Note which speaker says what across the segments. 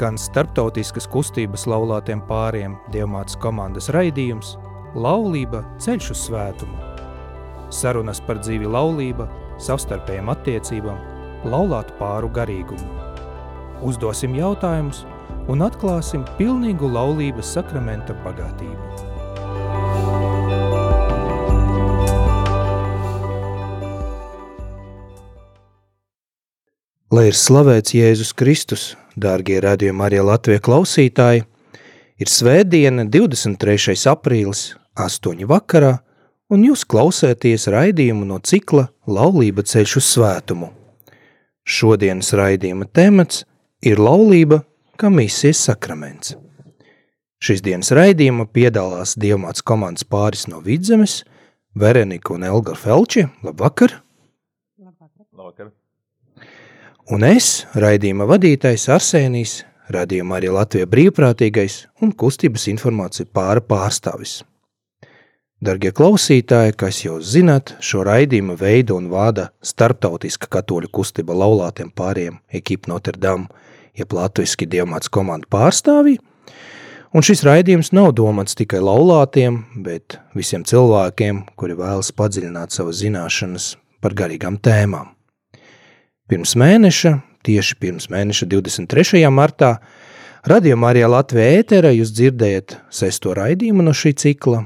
Speaker 1: skan starptautiskas kustības laulātiem pāriem Dievmātes komandas raidījums Laulība ceļš uz svētumu. Sarunas par dzīvi laulība, savstarpējām attiecībām, laulātu pāru garīgumu. Uzdosim jautājumus un atklāsim pilnīgu laulības sakramenta bagātību. Lai ir slavēts Jēzus Kristus, dārgie radījumi arī Latvijas klausītāji, ir svētdiena 23. aprīlis, 8. vakarā, un jūs klausēties raidījumu no cikla Laulība ceļš uz svētumu. Šodienas raidījuma temats ir laulība kā misijas sakraments. Šīs dienas raidījuma piedalās Dievmāts komandas pāris no Vidzemes, Verenika un Elga Felči. Labvakar!
Speaker 2: Labvakar! Labvakar
Speaker 1: un es, raidījuma vadītājs Arsēnijs, radījuma arī Latvija brīvprātīgais un kustības informācija pāra pārstāvis. Dargie klausītāji, kas jūs zināt, šo raidījumu veidu un vada starptautiska katoļu kustība laulātiem pāriem ekipa Notre Dame, jeb latviski dievmāts komandu pārstāvji, un šis raidījums nav domāts tikai laulātiem, bet visiem cilvēkiem, kuri vēlas padziļināt savas zināšanas par garīgām tēmām. Pirms mēneša, tieši pirms mēneša 23. martā, radījumā arī Latvijā ēterā jūs dzirdējat sesto raidījumu no šī cikla,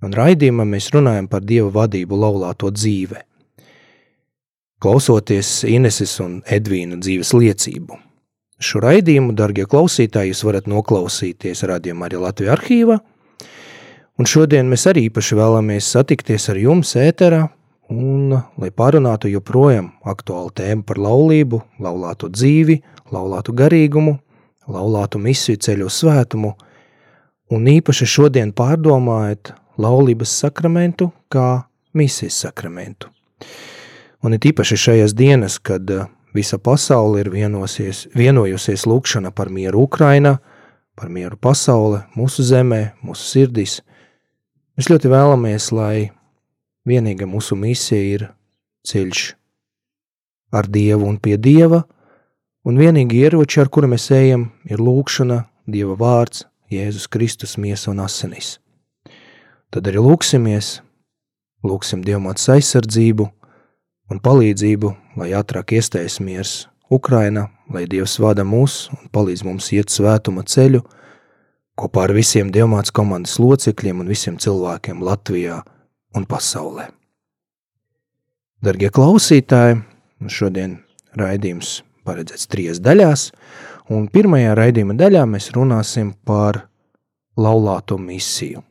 Speaker 1: un raidījumā mēs runājam par Dieva vadību laulāto dzīve. Klausoties Ineses un Edvīna dzīves liecību. Šo raidījumu, darbie klausītāji, jūs varat noklausīties radījumā arī Latvijas arhīvā, un šodien mēs arī īpaši vēlamies satikties ar jums ēterā, un lai pārunātu joprojām aktuālu tēmu par laulību, laulātu dzīvi, laulātu garīgumu, laulātu misiju ceļu svētumu, un īpaši šodien pārdomājot laulības sakramentu kā misijas sakramentu. Un it īpaši šajās dienas, kad uh, visa pasaule ir vienosies, vienojusies lūkšana par mieru Ukrainā, par mieru pasaule, mūsu zemē, mūsu sirdīs, mēs ļoti vēlamies, lai Vienīgā mūsu misija ir ceļš ar Dievu un pie Dieva, un vienīgi ieroči, ar kuru mēs ejam, ir lūkšana, Dieva vārds, Jēzus Kristus miesa un asinis. Tad arī lūksimies, lūksim Dievmāts aizsardzību un palīdzību, lai ātrāk iestājas miers Ukraina, lai Dievs vada mūs un palīdz mums iet svētuma ceļu, kopā ar visiem Dievmāts komandas locekļiem un visiem cilvēkiem Latvijā – un pasaulē. Dargie klausītāji, šodien raidījums paredzēts trīs daļās, un pirmajā raidījuma daļā mēs runāsim par laulāto misiju.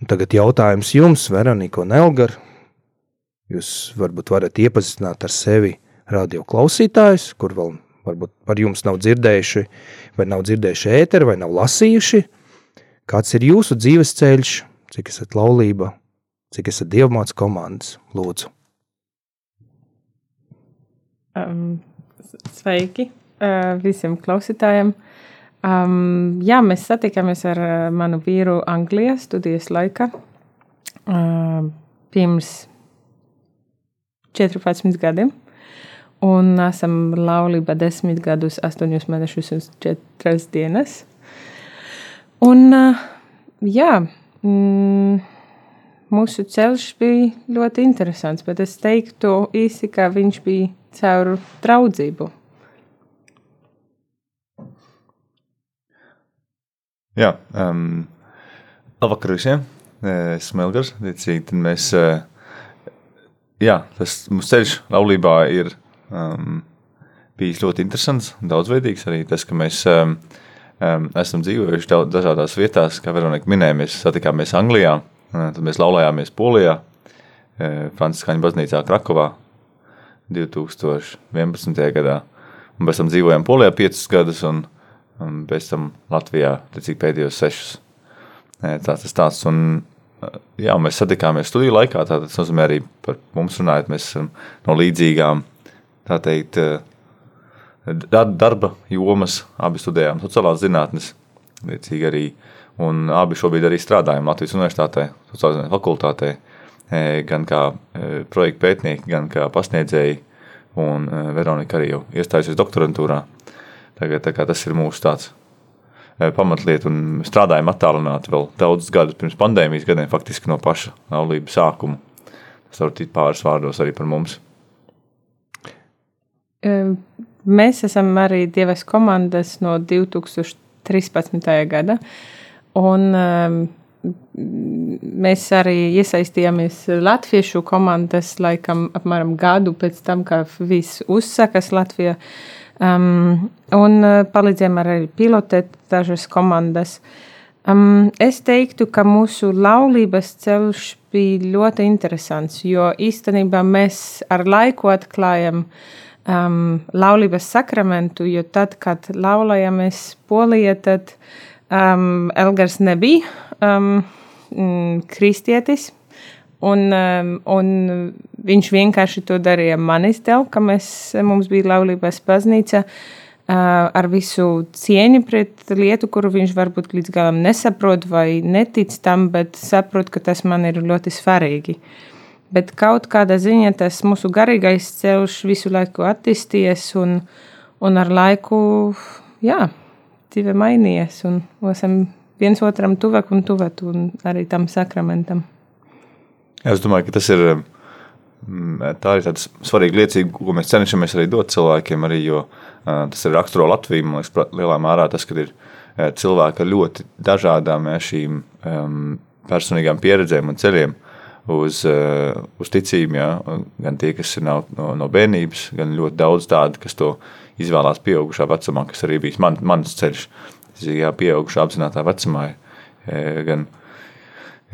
Speaker 1: Un tagad jautājums jums, Veronika un Elgar. Jūs varbūt varat iepazīstināt ar sevi radio klausītājus, kur vēl varbūt par jums nav dzirdējuši, vai nav dzirdējuši ēteri, vai nav lasījuši. Kāds ir jūsu dzīves ceļš, cik esat laulība cik esat dievmāts komandas, lūdzu.
Speaker 2: Um, sveiki uh, visiem klausītājiem. Um, jā, mēs satikāmies ar uh, manu vīru Anglijā studijas laikā uh, pirms 14 gadiem. Un esam laulībā desmit gadus, astoņus mēnešus un četras dienas. Un uh, jā, mm, mūsu ceļš bija ļoti interesants, bet es teiktu īsi, ka viņš bija caur draudzību.
Speaker 3: Jā, um, labvakar visiem. Esmu Elgars. Tad mēs, jā, tas mūsu ceļš laulībā ir um, bijis ļoti interesants daudzveidīgs. Arī tas, ka mēs um, esam dzīvojuši dažādās vietās, kā Veronika minēja, mēs satikāmies Anglijā. Tad mēs laulājāmies Polijā, Franciskāņu baznīcā Krakovā 2011. gadā. Un pēc tam dzīvojām Polijā piecus gadus, un, un pēc tam Latvijā cik pēdējos sešus. Tā tas tāds, un jā, mēs satikāmies studiju laikā, tātad tas nozīmē arī par mums runājot, mēs esam no līdzīgām, tā teikt, darba jomas, abi studējām sociālās zinātnes, līdzīgi arī uh, Un abi šobrīd arī strādājam Latvijas Universitātē, Sociālajā fakultātē, e, gan kā e, projekta pētnieki, gan kā pasniedzēji. Un e, Veronika arī jau iestājusies doktorantūrā. Tagad tas ir mūsu tāds pamatlieta, un strādājam attālināti vēl daudzus gadus pirms pandēmijas gadiem, faktiski no paša laulības sākuma. Tas var būt pāris vārdos arī par mums.
Speaker 2: Mēs esam arī divas komandas no 2013. gada. Un, um, mēs arī iesaistījāmies Latviešu komandas laikam apmēram gadu pēc tam, kad viss uzsākas Latvijā. Um, un palīdzējām arī pilotēt dažas komandas. Um, es teiktu, ka mūsu laulības ceļš bija ļoti interesants, jo īstenībā mēs ar laiku atklājam um, laulības sakramentu, jo tad, kad laulājāmies Polijā, tad um, Elgars nebija um, mm, kristietis. Un, um, un viņš vienkārši to darīja manis dēļ, ka mēs, mums bija laulības baznīca uh, ar visu cieņu pret lietu, kuru viņš varbūt līdz galam nesaprot vai netic tam, bet saprot, ka tas man ir ļoti svarīgi. Bet kaut kādā ziņā tas mūsu garīgais ceļš visu laiku attīstījies un, un ar laiku, jā, dzīve mainījies un esam viens otram tuvāk un tuvāk, arī tam sakramentam.
Speaker 3: Es domāju, ka tas ir. Mm, tā ir tāda svarīga liecība, ko mēs cenšamies arī dot cilvēkiem, arī, jo tas ir raksturo Latviju. Man liekas, lielā mērā tas, ka ir cilvēki ar ļoti dažādām šīm personīgām pieredzēm un ceļiem uz, uh, uz ticību. Ja? Gan tie, kas ir no, no, no bērnības, gan ļoti daudz tādu, kas to izvēlās pieaugušā vecumā, kas arī bija man, mans ceļš. Jā, pieaugušā apzinātā vecumā, e, gan,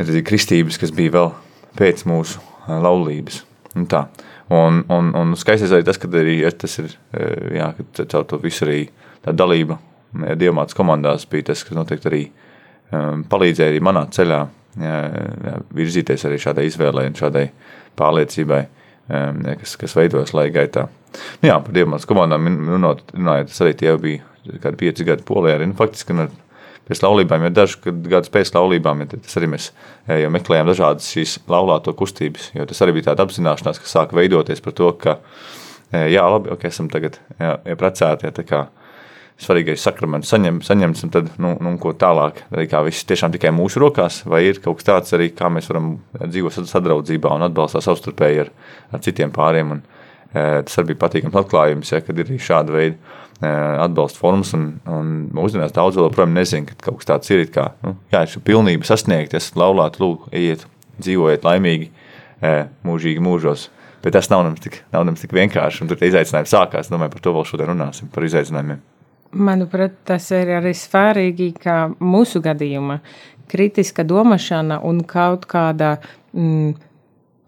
Speaker 3: gan kristības, kas bija vēl pēc mūsu e, laulības. Un tā. Un, un, un skaistais arī tas, ka arī tas ir, jā, caur to visu arī tā dalība dievmātas komandās bija tas, kas noteikti arī palīdzēja arī manā ceļā virzīties arī šādai izvēlei un šādai pārliecībai, kas, kas veidojas laika gaitā. Nu, jā, par dievmātas komandām runājot, tas arī tie bija kādi pieci gadi polijā. Arī, nu, faktiski, nu, pēc laulībām, ja dažu gadu pēc laulībām, ja tas arī mēs ja meklējām dažādas šīs laulāto kustības, jo tas arī bija tāda apzināšanās, kas sāka veidoties par to, ka, jā, labi, ok, esam tagad jā, ja precēti, ja tā kā svarīgais sakraments saņem, saņemts, un tad, nu, nu ko tālāk, arī kā viss tiešām tikai mūsu rokās, vai ir kaut kas tāds arī, kā mēs varam dzīvot sadraudzībā un atbalstā savstarpēji ar, ar citiem pāriem, un e, tas arī bija patīkams atklājums, ja, kad ir šāda veida atbalsta formas. Un, un mūsdienās daudz vēl joprojām nezina, ka kaut kas tāds ir. Kā, nu, jā, ir pilnība sasniegt, esat laulāti, lūk, ejiet, dzīvojiet laimīgi, mūžīgi mūžos. Bet tas nav nemaz tik, nav nemaz tik vienkārši. Tur izaicinājumi sākās. Domāju, par to vēl šodien runāsim, par izaicinājumiem.
Speaker 2: Manuprāt, tas ir arī svarīgi, ka mūsu gadījumā kritiska domāšana un kaut kāda mm,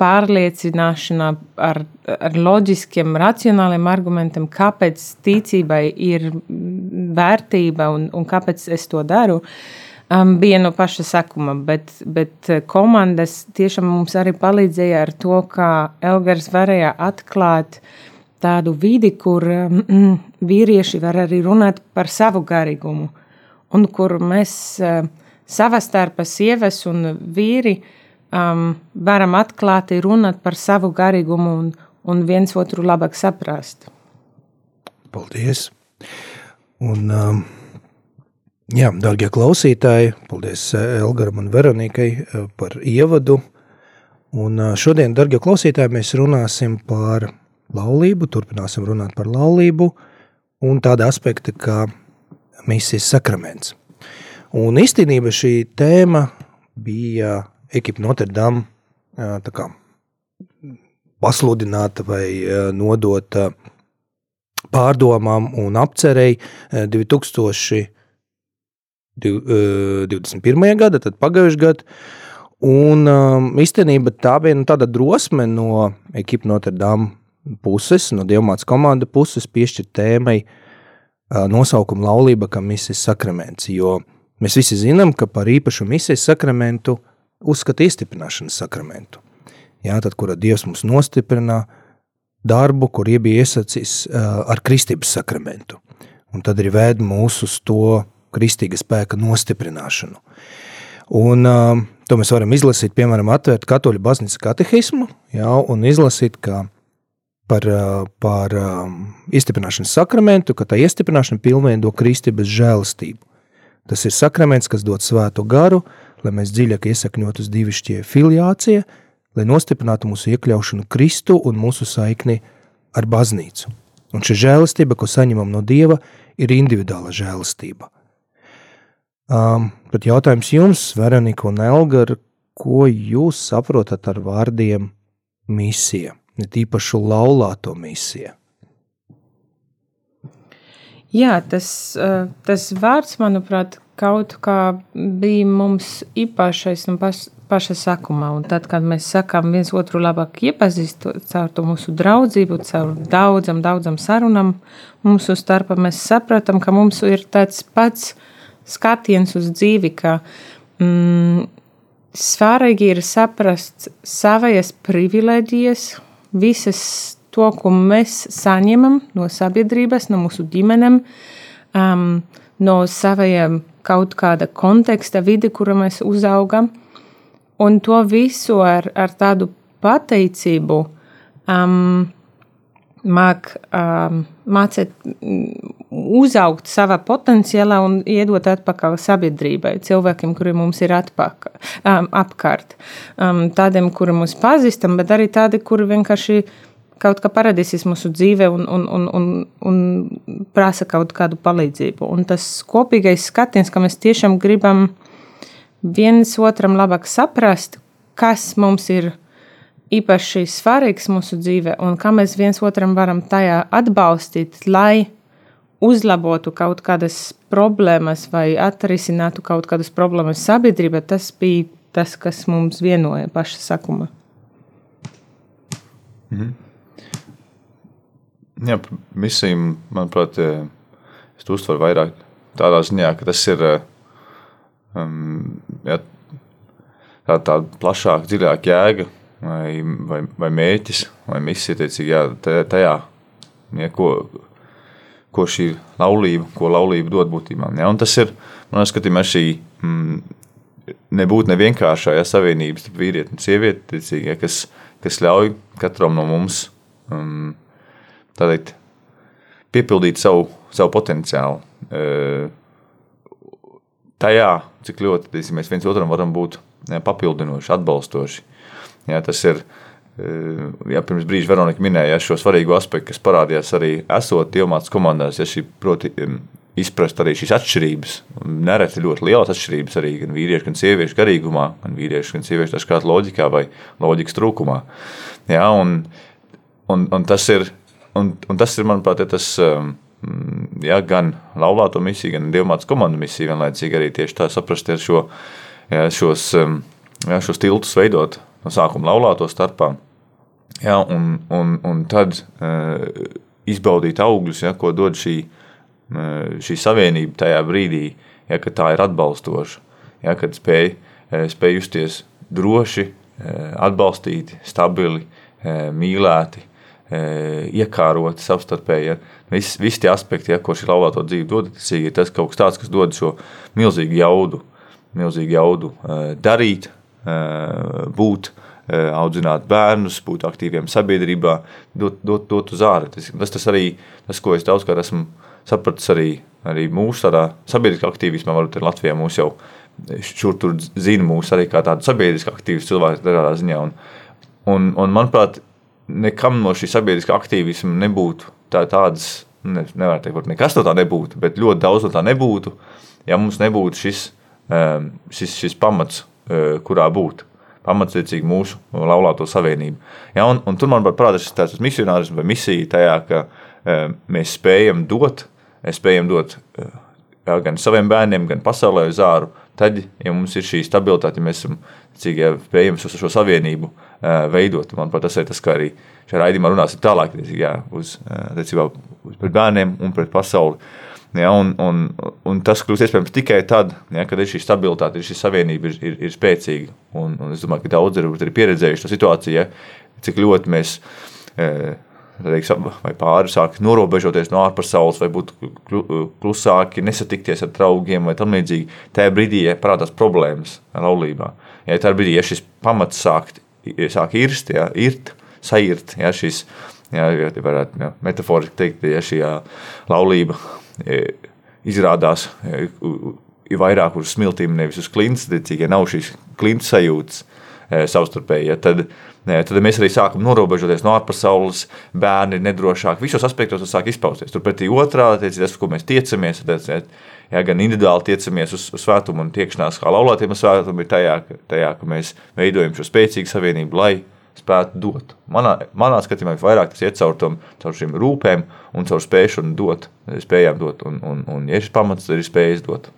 Speaker 2: pārliecināšanā ar, ar loģiskiem, racionāliem argumentiem, kāpēc ticībai ir vērtība un, un kāpēc es to daru, um, bija no paša sakuma. Bet, bet komandas tiešām mums arī palīdzēja ar to, kā Elgars varēja atklāt tādu vidi, kur mm, vīrieši var arī runāt par savu garīgumu, un kur mēs uh, savā starpā sievas un vīri um, varam atklāti runāt par savu garīgumu un, un viens otru labāk saprast.
Speaker 1: Paldies! Un, um, jā, darbie klausītāji, paldies uh, Elgaram un Veronikai uh, par ievadu. Un šodien, darbie klausītāji, mēs runāsim par laulību, turpināsim runāt par laulību un tāda aspekta kā misijas sakraments. Un īstenībā šī tēma bija ekipa Notre Dame kā, pasludināta vai nodota pārdomām un apcerēji 2021. gada, tad pagājušajā gadā. Un īstenībā tā bija nu, tāda drosme no ekipa Notre Dame puses, no Dievmāts komanda puses piešķirt tēmai nosaukumu laulība kā misijas sakraments, jo mēs visi zinām, ka par īpašu misijas sakramentu – uzskata iestiprināšanas sakramentu. Jā, tad, kura Dievs mums nostiprina darbu, kur iebija iesacīs uh, ar kristības sakramentu. Un tad arī vēd mūs uz to kristīga spēka nostiprināšanu. Un to mēs varam izlasīt, piemēram, atvērt katoļu baznīcas katehismu, jā, un izlasīt, ka par, par iestiprināšanas sakramentu, ka tā iestiprināšana pilnveido kristības žēlastību. Tas ir sakraments, kas dod svēto garu, lai mēs dziļāk iesakņotu uz divišķie filiācija, lai nostiprinātu mūsu iekļaušanu Kristu un mūsu saikni ar baznīcu. Un šī žēlastība, ko saņemam no Dieva, ir individuāla žēlastība. Um, bet jautājums jums, Veronika un Elgar, ko jūs saprotat ar vārdiem misija, ne tīpašu laulāto misija?
Speaker 2: Jā, tas, uh, tas vārds, manuprāt, kaut kā bija mums īpašais un pas, paša sākumā. Un tad, kad mēs sakām viens otru labāk iepazīst caur to mūsu draudzību, caur daudzam, daudzam sarunam mūsu starpā, mēs sapratam, ka mums ir tāds pats skatiens uz dzīvi, ka mm, svarīgi ir saprast savas privilēģijas, visas to, ko mēs saņemam no sabiedrības, no mūsu ģimenēm, um, no saviem kaut kāda konteksta, vidi, kura mēs uzaugam, un to visu ar, ar tādu pateicību um, māk um, mācīt uzaugt savā potenciālā un iedot atpakaļ sabiedrībai, cilvēkiem, kuri mums ir atpakaļ, um, apkārt. Um, tādiem, kuri mūs pazīstam, bet arī tādi, kuri vienkārši kaut kā parādīsies mūsu dzīvē un, un, un, un, un prasa kaut kādu palīdzību. Un tas kopīgais skatiens, ka mēs tiešām gribam viens otram labāk saprast, kas mums ir īpaši svarīgs mūsu dzīvē un kā mēs viens otram varam tajā atbalstīt, lai uzlabotu kaut kādas problēmas vai atrisinātu kaut kādas problēmas sabiedrībā, tas bija tas, kas mums vienoja paša sakuma.
Speaker 3: Mhm. Jā, misija, manuprāt, es to uztveru vairāk tādā ziņā, ka tas ir um, jā, tā, tāda plašāka, dziļāka jēga vai, vai, vai mērķis vai misija, teicīgi, jā, tajā, jā, ko, ko šī laulība, ko laulība dod būtībā. Ja? Un tas ir, man skatījumā, šī mm, nebūtu nevienkāršā ja, savienības starp vīrieti un sievieti, teicīgi, ja, kas, kas ļauj katram no mums um, teikt, piepildīt savu, savu potenciālu. Tajā, cik ļoti teisim, mēs viens otram varam būt papildinoši, atbalstoši. Jā, tas ir jā, pirms brīža Veronika minēja ja, šo svarīgo aspektu, kas parādījās arī esot diamāts komandās, ja šī proti izprast arī šīs atšķirības. Nereti ļoti lielas atšķirības arī gan vīriešu, gan sieviešu garīgumā, gan vīriešu, gan sieviešu dažkārt loģikā vai loģikas trūkumā. Jā, un, un, un tas ir Un, un tas ir, manuprāt, ja tas um, ja, gan laulāto misiju, gan dievmātas komandu misiju vienlaicīgi arī tieši tā saprast šo, ja, šos, ja, šos tiltus veidot no sākuma laulāto starpā. Ja, un, un, un tad uh, izbaudīt augļus, ja, ko dod šī, uh, šī savienība tajā brīdī, ja, tā ir atbalstoša, ja, kad spēj, uh, spēj justies droši, atbalstīti, stabili, mīlēti, iekāroti savstarpēji. Ja. Visi, visi tie aspekti, ja, ko šī laulāto dzīve dod, ir tas kaut kas tāds, kas dod šo milzīgu jaudu, milzīgu jaudu darīt, būt, audzināt bērnus, būt aktīviem sabiedrībā, dot, dot, dot uz ārā. Tas, tas, tas arī, tas, ko es daudzkārt esmu sapratis arī, arī mūsu sabiedriskā aktīvismā, varbūt ir Latvijā mūs jau šur tur zina mūs arī kā tādu sabiedrisku aktīvistu cilvēku tādā ziņā. Un, un, un manuprāt, nekam no šī sabiedriskā aktīvisma nebūtu tā, tādas, ne, nevar teikt, nekas no tā nebūtu, bet ļoti daudz no tā nebūtu, ja mums nebūtu šis, šis, šis pamats, eh, kurā būt. Pamatsveicīgi mūsu laulāto savienību. Ja, un, un tur man parādās šis tāds misionārs vai misija tajā, ka um, mēs spējam dot, spējam dot uh, ja, gan saviem bērniem, gan pasaulē uz āru, tad, ja mums ir šī stabilitāte, ja mēs esam cik ja, spējami šo, šo savienību uh, veidot. Manuprāt, tas ir tas, kā arī šajā raidījumā runāsim tālāk jā, uz, uh, uz bērniem un pret pasauli. Ja, un, un, un tas kļūst iespējams tikai tad, ja, kad ir šī stabilitāte, ir šī savienība ir, ir, ir spēcīga. Un, un es domāju, ka daudz ir, ir pieredzējuši to situāciju, ja, cik ļoti mēs uh, teiksim, pāri sāk norobežoties no ārpasaules, vai būt klusāki, nesatikties ar draugiem vai tam līdzīgi. Tajā brīdī ja parādās problēmas laulībā. Ja tajā brīdī, ja šis pamats sāk, sāk irst, ja, irt, sairt, ja, šis, Jā, ja varētu jā, metaforiski teikt, ja šī laulība izrādās ir vairāk uz smiltīm, nevis uz klints, ja nav šīs klints sajūtas savstarpēji, ja, tad, tad mēs arī sākam norobežoties no ārpasaules, bērni ir nedrošāki. Visos aspektos tas sāk izpausties. Turpretī otrā, tas, ko mēs tiecamies, tad, ja, gan individuāli tiecamies uz, uz svētumu un tiekšanās kā laulātiem uz svētumu, ir tajā, tajā, ka mēs veidojam šo spēcīgu savienību, lai spētu dot. Manā, manā skatījumā vairāk tas iet caur, tom, caur šīm rūpēm un caur spēšanu dot, spējām dot. Un, un, un ja šis pamats, ir spējas dot.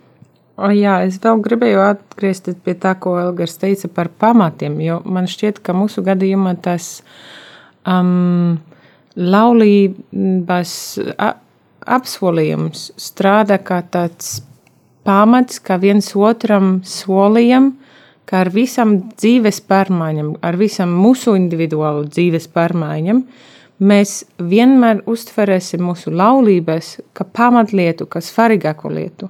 Speaker 2: O, jā, es vēl gribēju atgriezties pie tā, ko Elgars teica par pamatiem. Jo man šķiet, ka mūsu gadījumā tas um, laulības apsolījums strādā kā tāds pamats, kā viens otram solījam, ka ar visam dzīves pārmaiņām, ar visam mūsu individuālu dzīves pārmaiņām, mēs vienmēr uztverēsim mūsu laulības kā pamatlietu, kā svarīgāko lietu,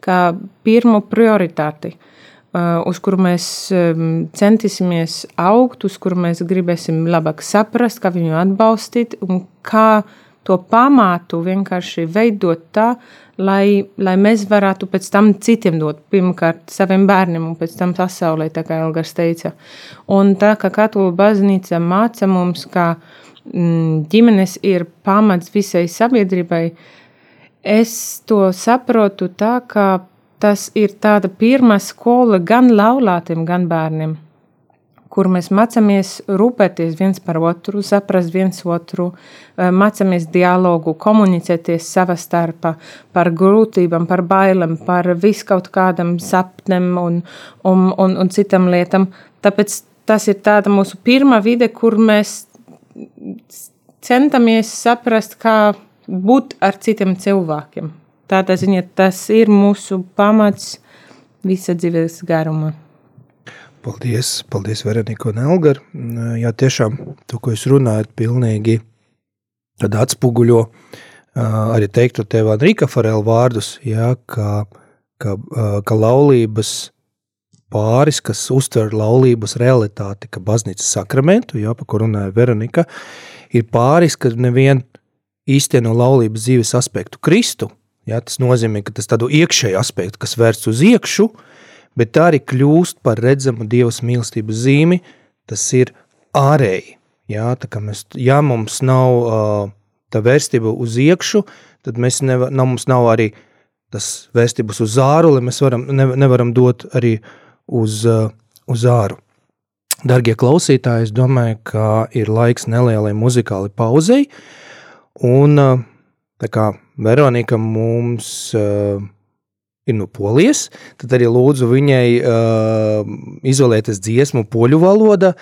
Speaker 2: kā pirmo prioritāti, uh, uz kuru mēs um, centīsimies augt, uz kuru mēs gribēsim labāk saprast, kā viņu atbalstīt un kā to pamātu vienkārši veidot tā, lai, lai mēs varētu pēc tam citiem dot, pirmkārt saviem bērniem un pēc tam pasaulē, tā kā Elgars teica. Un tā kā katoļu baznīca māca mums, ka mm, ģimenes ir pamats visai sabiedrībai, es to saprotu tā, ka tas ir tāda pirmā skola gan laulātiem, gan bērniem kur mēs mācāmies rūpēties viens par otru, saprast viens otru, eh, mācāmies dialogu, komunicēties savā starpā par grūtībām, par bailēm, par viskaut kādam sapnem un, un, un, un citam lietām. Tāpēc tas ir tāda mūsu pirmā vide, kur mēs centamies saprast, kā būt ar citiem cilvēkiem. Tādā ziņā tas ir mūsu pamats visa dzīves garumā.
Speaker 1: Paldies, paldies Veronika un Elgar. Jā, tiešām to, ko jūs runājat, pilnīgi atspoguļo arī teiktu tev Enrika Farela vārdus, jā, ka, ka, ka laulības pāris, kas uztver laulības realitāti, ka baznīcas sakramentu, jā, pa ko runāja Veronika, ir pāris, kas nevien īsteno laulības dzīves aspektu Kristu, jā, tas nozīmē, ka tas tādu iekšēju aspektu, kas vērsts uz iekšu, uh, bet tā arī kļūst par redzamu Dievas mīlestības zīmi, tas ir ārēji. Jā, tā kā mēs, ja mums nav uh, tā vērstība uz iekšu, tad mēs nevar, nav, mums nav arī tas vēstības uz āru, lai mēs varam, ne, nevaram dot arī uz, uh, uz āru. Dargie klausītāji, es domāju, ka ir laiks nelielai muzikālai pauzei, un uh, tā kā Veronika mums uh, ir no polijas, tad arī lūdzu viņai uh, izvēlēties dziesmu poļu valoda.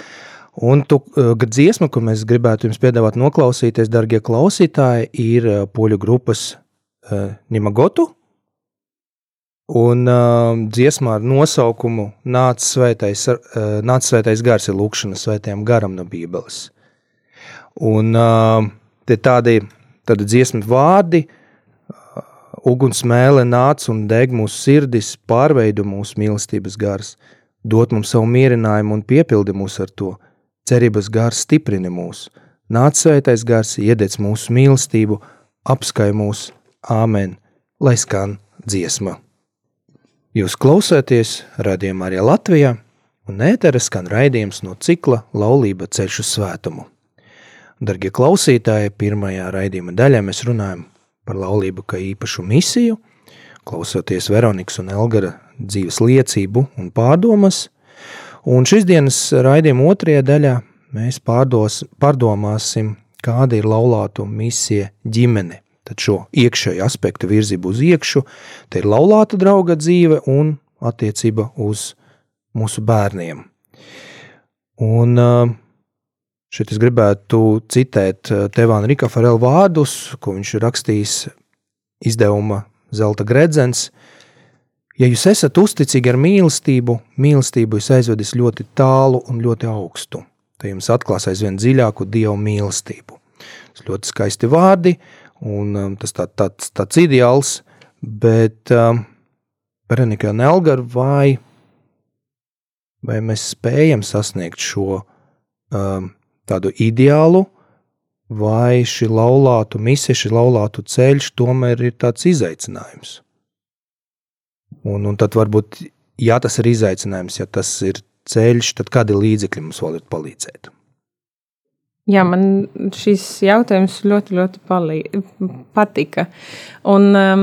Speaker 1: Un tu, uh, dziesma, ko mēs gribētu jums piedāvāt noklausīties, darbie klausītāji, ir uh, poļu grupas uh, Nimagotu. Un uh, dziesmā ar nosaukumu Nāc svētais, uh, nāc svētais gars ir lūkšana svētajam garam no Bībeles. Un uh, te tādi, tādi dziesmu vārdi, uh, Uguns mēlē nāc un deg mūsu sirdis, pārveido mūsu mīlestības gars, dot mums savu mierinājumu un piepildi mūs ar to. Cerības gars stiprina mūs, nāc svētais gars, iedec mūsu mīlestību, apskai mūs, āmen, lai skan dziesma. Jūs klausāties radījumā arī Latvijā, un ētera skan raidījums no cikla Laulība ceļš uz svētumu. Dargie klausītāji, pirmajā raidījuma daļā mēs runājam par laulību kā īpašu misiju, klausoties Veronikas un Elgara dzīves liecību un pārdomas. Un šīs dienas raidījuma otrajā daļā mēs pārdos, pārdomāsim, kāda ir laulāto misija ģimene. Tad šo iekšēju aspektu virzību uz iekšu, te ir laulāta drauga dzīve un attiecība uz mūsu bērniem. Un uh, Šeit es gribētu citēt eh, Tevāna Rika Farela vārdus, ko viņš ir rakstījis izdevuma Zelta gredzens. Ja jūs esat uzticīgi ar mīlestību, mīlestību jūs aizvedis ļoti tālu un ļoti augstu. Tad jums atklās aizvien dziļāku dievu mīlestību. Tas ļoti skaisti vārdi, un um, tas tā, tāds, tāds ideāls, bet um, Berenika un Elgar, vai, vai mēs spējam sasniegt šo um, tādu ideālu vai šī laulātu misija, šī laulātu ceļš tomēr ir tāds izaicinājums. Un, un tad varbūt, ja tas ir izaicinājums, ja tas ir ceļš, tad kādi līdzekļi mums var palīdzēt?
Speaker 2: Jā, man šis jautājums ļoti, ļoti palī, patika. Un um,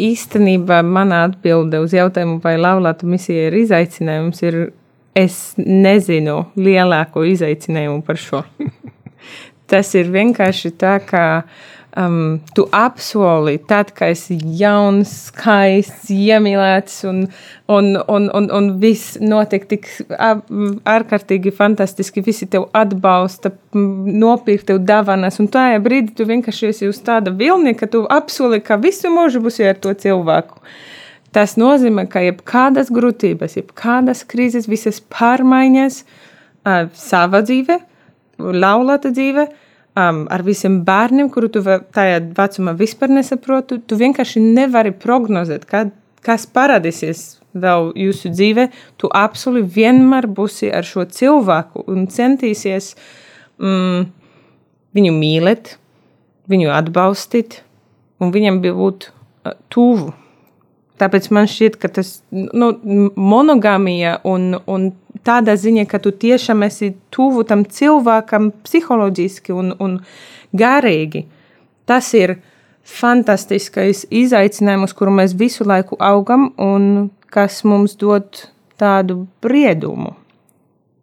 Speaker 2: īstenībā mana atbilde uz jautājumu, vai laulāta misija ir izaicinājums, ir es nezinu lielāko izaicinājumu par šo. Tas ir vienkārši tā, ka um, tu apsoli, tad, kad esi jauns, skaists, iemīlēts, un, un, un, un, un viss notiek tik ārkārtīgi fantastiski. Visi tev atbalsta, nopirkt tev dāvanas, un tajā brīdī tu vienkārši esi uz tāda vilni, ka tu apsoli, ka visu mūžu būsi ar to cilvēku. Tas nozīmē, ka jebkādas grūtības, jebkādas krīzes, visas pārmaiņas, uh, sava dzīve, laulāta dzīve, uh, um, ar visiem bērniem, kuru tu tajā vecumā vispār nesaproti. Tu vienkārši nevari prognozēt, kad, kas parādīsies vēl jūsu dzīvē. Tu absolūti vienmēr būsi ar šo cilvēku un centīsies mm, viņu mīlēt, viņu atbalstīt un viņam būt uh, tuvu. Tāpēc man šķiet, ka tas nu, monogamija un, un tādā ziņā, ka tu tiešām esi tuvu tam cilvēkam psiholoģiski un, un garīgi. Tas ir fantastiskais izaicinājums, kuru mēs visu laiku augam un kas mums dod tādu briedumu.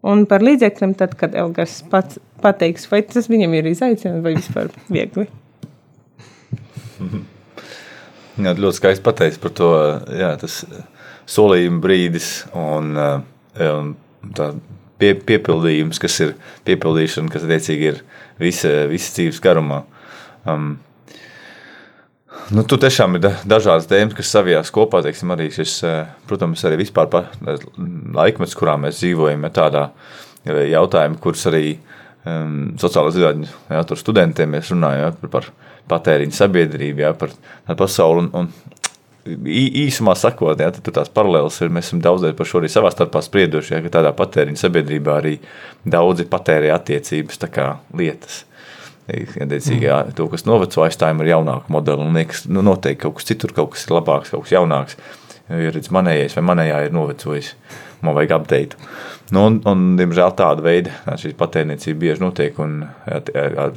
Speaker 2: Un par līdzekļiem, tad, kad Elgars pats pateiks, vai tas viņam ir izaicinājums vai vispār viegli.
Speaker 3: Jā, ļoti skaisti pateicis par to. Jā, tas solījuma brīdis un, un tā pie, piepildījums, kas ir piepildīšana, kas attiecīgi ir visa, visa dzīves garumā. Um, Nu, tur tiešām ir dažādas tēmas, kas savijās kopā. Teiksim, arī šis, protams, arī vispār laikmets, kurā mēs dzīvojam, ir tādā jautājuma, kurus arī um, sociālā zinātņu studentiem mēs runājam ja, par patēriņu sabiedrību, ja, par pasauli. Un, un īsumā sakot, ja, tad tās paralēlas ir. Mēs esam daudz par šo arī savā starpā sprieduši, ja, ka tādā patēriņa sabiedrībā arī daudzi patērē attiecības lietas. Attiecīgi, jā, to, kas noveco aizstājumi ar jaunāku modeli, un liekas, nu, noteikti kaut kas citur, kaut kas ir labāks, kaut kas jaunāks. Ir redz, manējais vai manējā ir novecojis. Man vajag apdeitu. Nu, un, un, diemžēl tāda veida šī patērniecība bieži notiek un,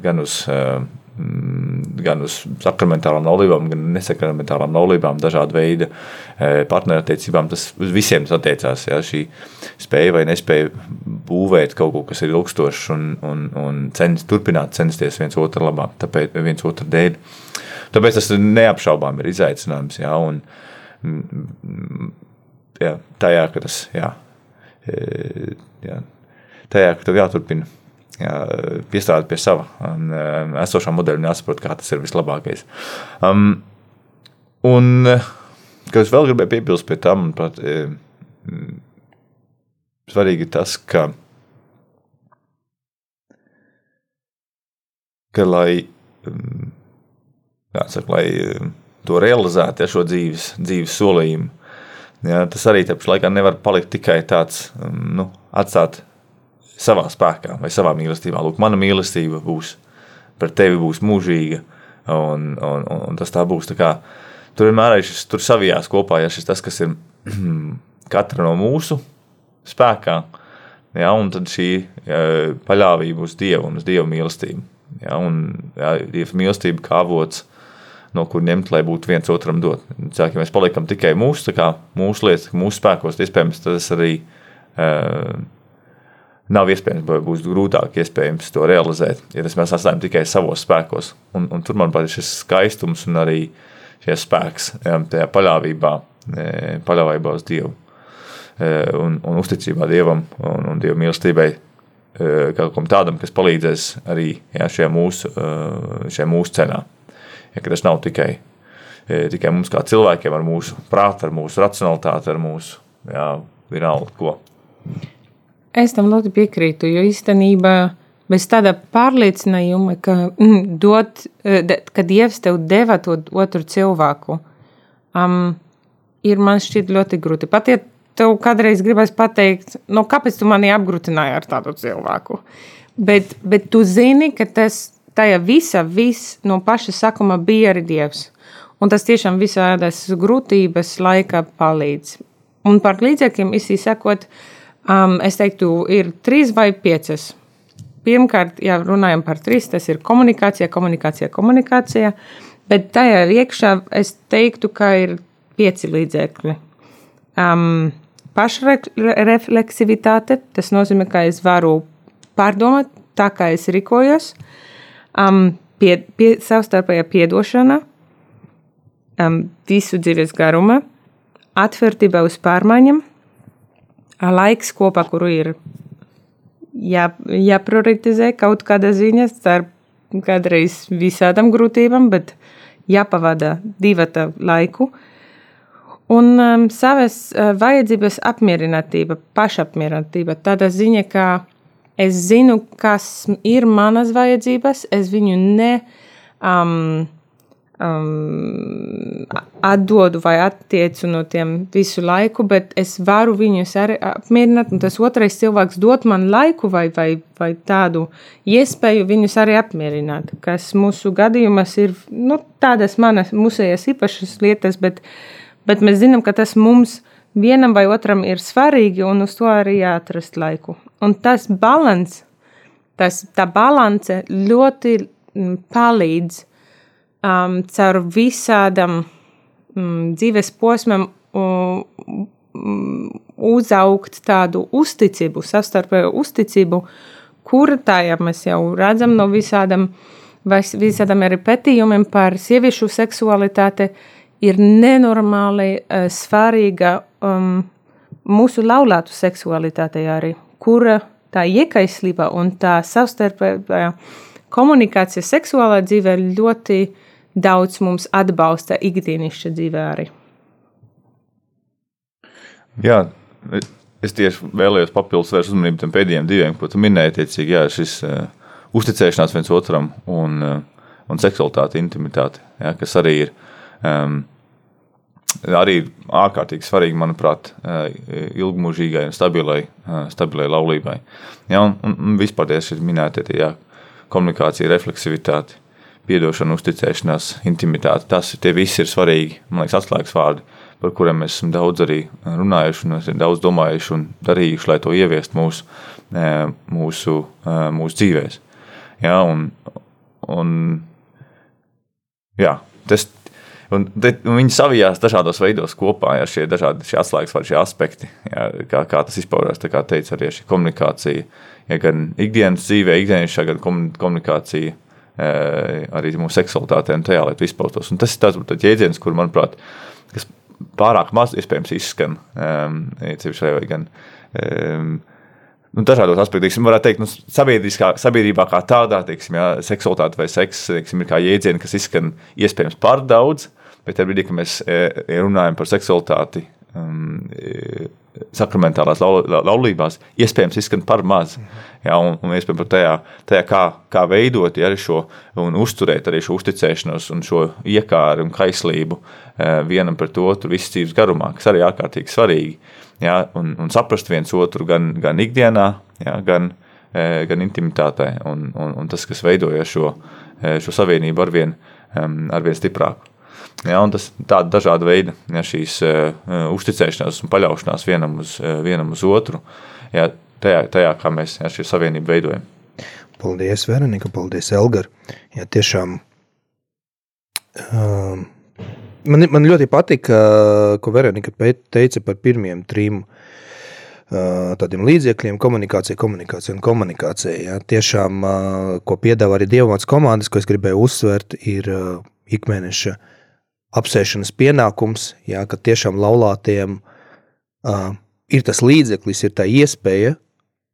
Speaker 3: gan uz uh, gan uz sakramentālām laulībām, gan nesakramentālām laulībām, dažāda veida e, partnerattiecībām. Tas uz visiem attiecās. Ja, šī spēja vai nespēja būvēt kaut ko, kas ir ilgstošs un, un, un cens, turpināt censties viens otru labā, tāpēc viens otru dēļ. Tāpēc tas neapšaubām ir izaicinājums. Ja, un, mm, ja, tajā, ka tas, jā, e, jā, tajā, ka tev jāturpina jā, piestrādāt pie sava un, um, esošā modeļa un jāsaprot, kā tas ir vislabākais. Um, un, kas vēl gribēju piebilst pie tam, pat, um, svarīgi ir tas, ka, ka lai, um, jāsaka, lai to realizētu, ja šo dzīves, dzīves solījumu, ja, tas arī tāpēc laikā nevar palikt tikai tāds, nu, atstāt savā spēkā vai savā mīlestībā. Lūk, mana mīlestība būs pret tevi būs mūžīga, un, un, un tas tā būs. Tā kā, tur vienmēr ir šis, tur savijās kopā, ja šis tas, kas ir katra no mūsu spēkā, ja, un tad šī ja, paļāvība uz Dievu un uz Dieva mīlestību. Ja, un ja, Dieva mīlestība kā avots, no kur ņemt, lai būtu viens otram dot. Cilvēki, ja mēs paliekam tikai mūsu, kā, mūsu lietas, mūsu spēkos, iespējams, tas arī uh, nav iespējams, vai būs grūtāk iespējams to realizēt, ja tas mēs atstājam tikai savos spēkos. Un, un tur, manuprāt, ir šis skaistums un arī šis spēks jā, tajā paļāvībā, e, paļāvībā uz Dievu e, un, un uzticībā Dievam un, un Dieva mīlestībai. E, kaut kam tādam, kas palīdzēs arī jā, šajā, mūsu, šajā mūsu cenā. Ja, tas nav tikai, tikai mums kā cilvēkiem, ar mūsu prātu, ar mūsu racionalitāti, ar mūsu jā, vienalga ko.
Speaker 2: Es tam ļoti piekrītu, jo īstenībā bez tāda pārliecinājuma, ka, mm, dot, eh, ka Dievs tev deva to otru cilvēku, um, ir man šķiet ļoti grūti. Pat ja tev kādreiz gribēs pateikt, no kāpēc tu mani apgrūtināji ar tādu cilvēku, bet, bet tu zini, ka tas, tajā visa, viss no paša sakuma bija arī Dievs. Un tas tiešām visādas grūtības laika palīdz. Un par līdzekļiem izsīkot, um, es teiktu, ir trīs vai piecas. Pirmkārt, ja runājam par trīs, tas ir komunikācija, komunikācija, komunikācija. Bet tajā iekšā es teiktu, ka ir pieci līdzekļi. Um, pašrefleksivitāte, tas nozīmē, ka es varu pārdomāt tā, kā es rīkojos, um, pie, pie, savstarpējā piedošana, um, visu dzīves garuma, atvērtība uz pārmaiņām, laiks kopā, kuru ir jā, jāprioritizē kaut kāda ziņa starp kādreiz visādām grūtībām, bet jāpavada divata laiku. Un um, savas uh, vajadzības apmierinātība, pašapmierinātība, tāda ziņa, ka es zinu, kas ir manas vajadzības, es viņu ne um, um, atdodu vai attiecu no tiem visu laiku, bet es varu viņus arī apmierināt. Un tas otrais cilvēks dod man laiku vai, vai, vai tādu iespēju viņus arī apmierināt, kas mūsu gadījumos ir nu, tādas manas musējas īpašas lietas, bet, bet mēs zinām, ka tas mums vienam vai otram ir svarīgi un uz to arī jāatrast laiku. Un tas balans, tas, tā balance ļoti mm, palīdz um, caur visādam um, dzīves posmam um, uzaugt tādu uzticību, savstarpēju uzticību, kura tā jau mēs jau redzam no visādam, visādam arī pētījumiem par sieviešu seksualitāti, ir nenormāli uh, svarīga um, mūsu laulātu seksualitātei arī, kura tā iekaislība un tā savstarpējā komunikācija seksuālā dzīvē ļoti uh, daudz mums atbalsta ikdienišķa dzīvē arī.
Speaker 3: Jā, es tieši vēlējos papildus vērst uzmanību tam pēdējiem diviem, ko tu minēji, tiecīgi, jā, šis uh, uzticēšanās viens otram un, uh, un seksualitāte, intimitāte, jā, kas arī ir um, arī ārkārtīgi svarīgi, manuprāt, ilgmūžīgai un stabilai, stabilai laulībai. Ja, un, un vispār tie šeit minētie tie, jā, komunikācija, refleksivitāte, piedošana, uzticēšanās, intimitāte. Tas tie visi ir svarīgi, man liekas, atslēgas vārdi, par kuriem mēs esam daudz arī runājuši, un esam daudz domājuši un darījuši, lai to ieviestu mūsu, e, mūsu, e, mūsu dzīvēs. Ja, un, un, jā, tas, un, te, un viņi savijās dažādos veidos kopā, ja šie dažādi šie atslēgas vārdi, šie aspekti, ja, kā, kā tas izpaužās, kā teica arī šī komunikācija, ja gan ikdienas dzīvē, ikdienas gan komunikācija, arī mūsu seksualitātē un tajā, lai tas izpaustos. Un tas ir tāds jēdziens, kur, manuprāt, kas pārāk maz iespējams izskan. Um, um, nu, dažādos aspektos, varētu teikt, nu, sabiedrībā kā tādā, teiksim, jā, seksualitāte vai seks teiksim, ir kā jēdzieni, kas izskan iespējams par daudz, bet tajā brīdī, kad mēs runājam par seksualitāti, um, sakramentālās laulībās iespējams izskan par maz. Ja, un, un iespējams tajā, tajā kā, kā veidot ja, šo un uzturēt arī šo uzticēšanos un šo iekāru un kaislību eh, vienam pret otru visas dzīves garumā, kas arī ārkārtīgi svarīgi. Ja, un, un saprast viens otru gan, gan ikdienā, ja, gan, eh, gan intimitātē. Un, un, un tas, kas veidoja šo, šo savienību arvien, arvien stiprāku. Ja, tas ir tāda dažāda veida ja, šīs uh, uzticēšanās un paļaušanās vienam uz, uh, vienam uz otru, ja, tajā, tajā, kā mēs ja, šo savienību veidojam.
Speaker 1: Paldies, Veronika, paldies, Elgar. Ja, tiešām, uh, man, man ļoti patika, ko Veronika teica par pirmiem trim uh, tādiem līdzekļiem - komunikācija, komunikācija un komunikācija. Ja. Tiešām, uh, ko piedāvā arī Dievmāts komandas, ko es gribēju uzsvert, ir uh, ikmēneša uh, apsēšanas pienākums, jā, ka tiešām laulātiem uh, ir tas līdzeklis, ir tā iespēja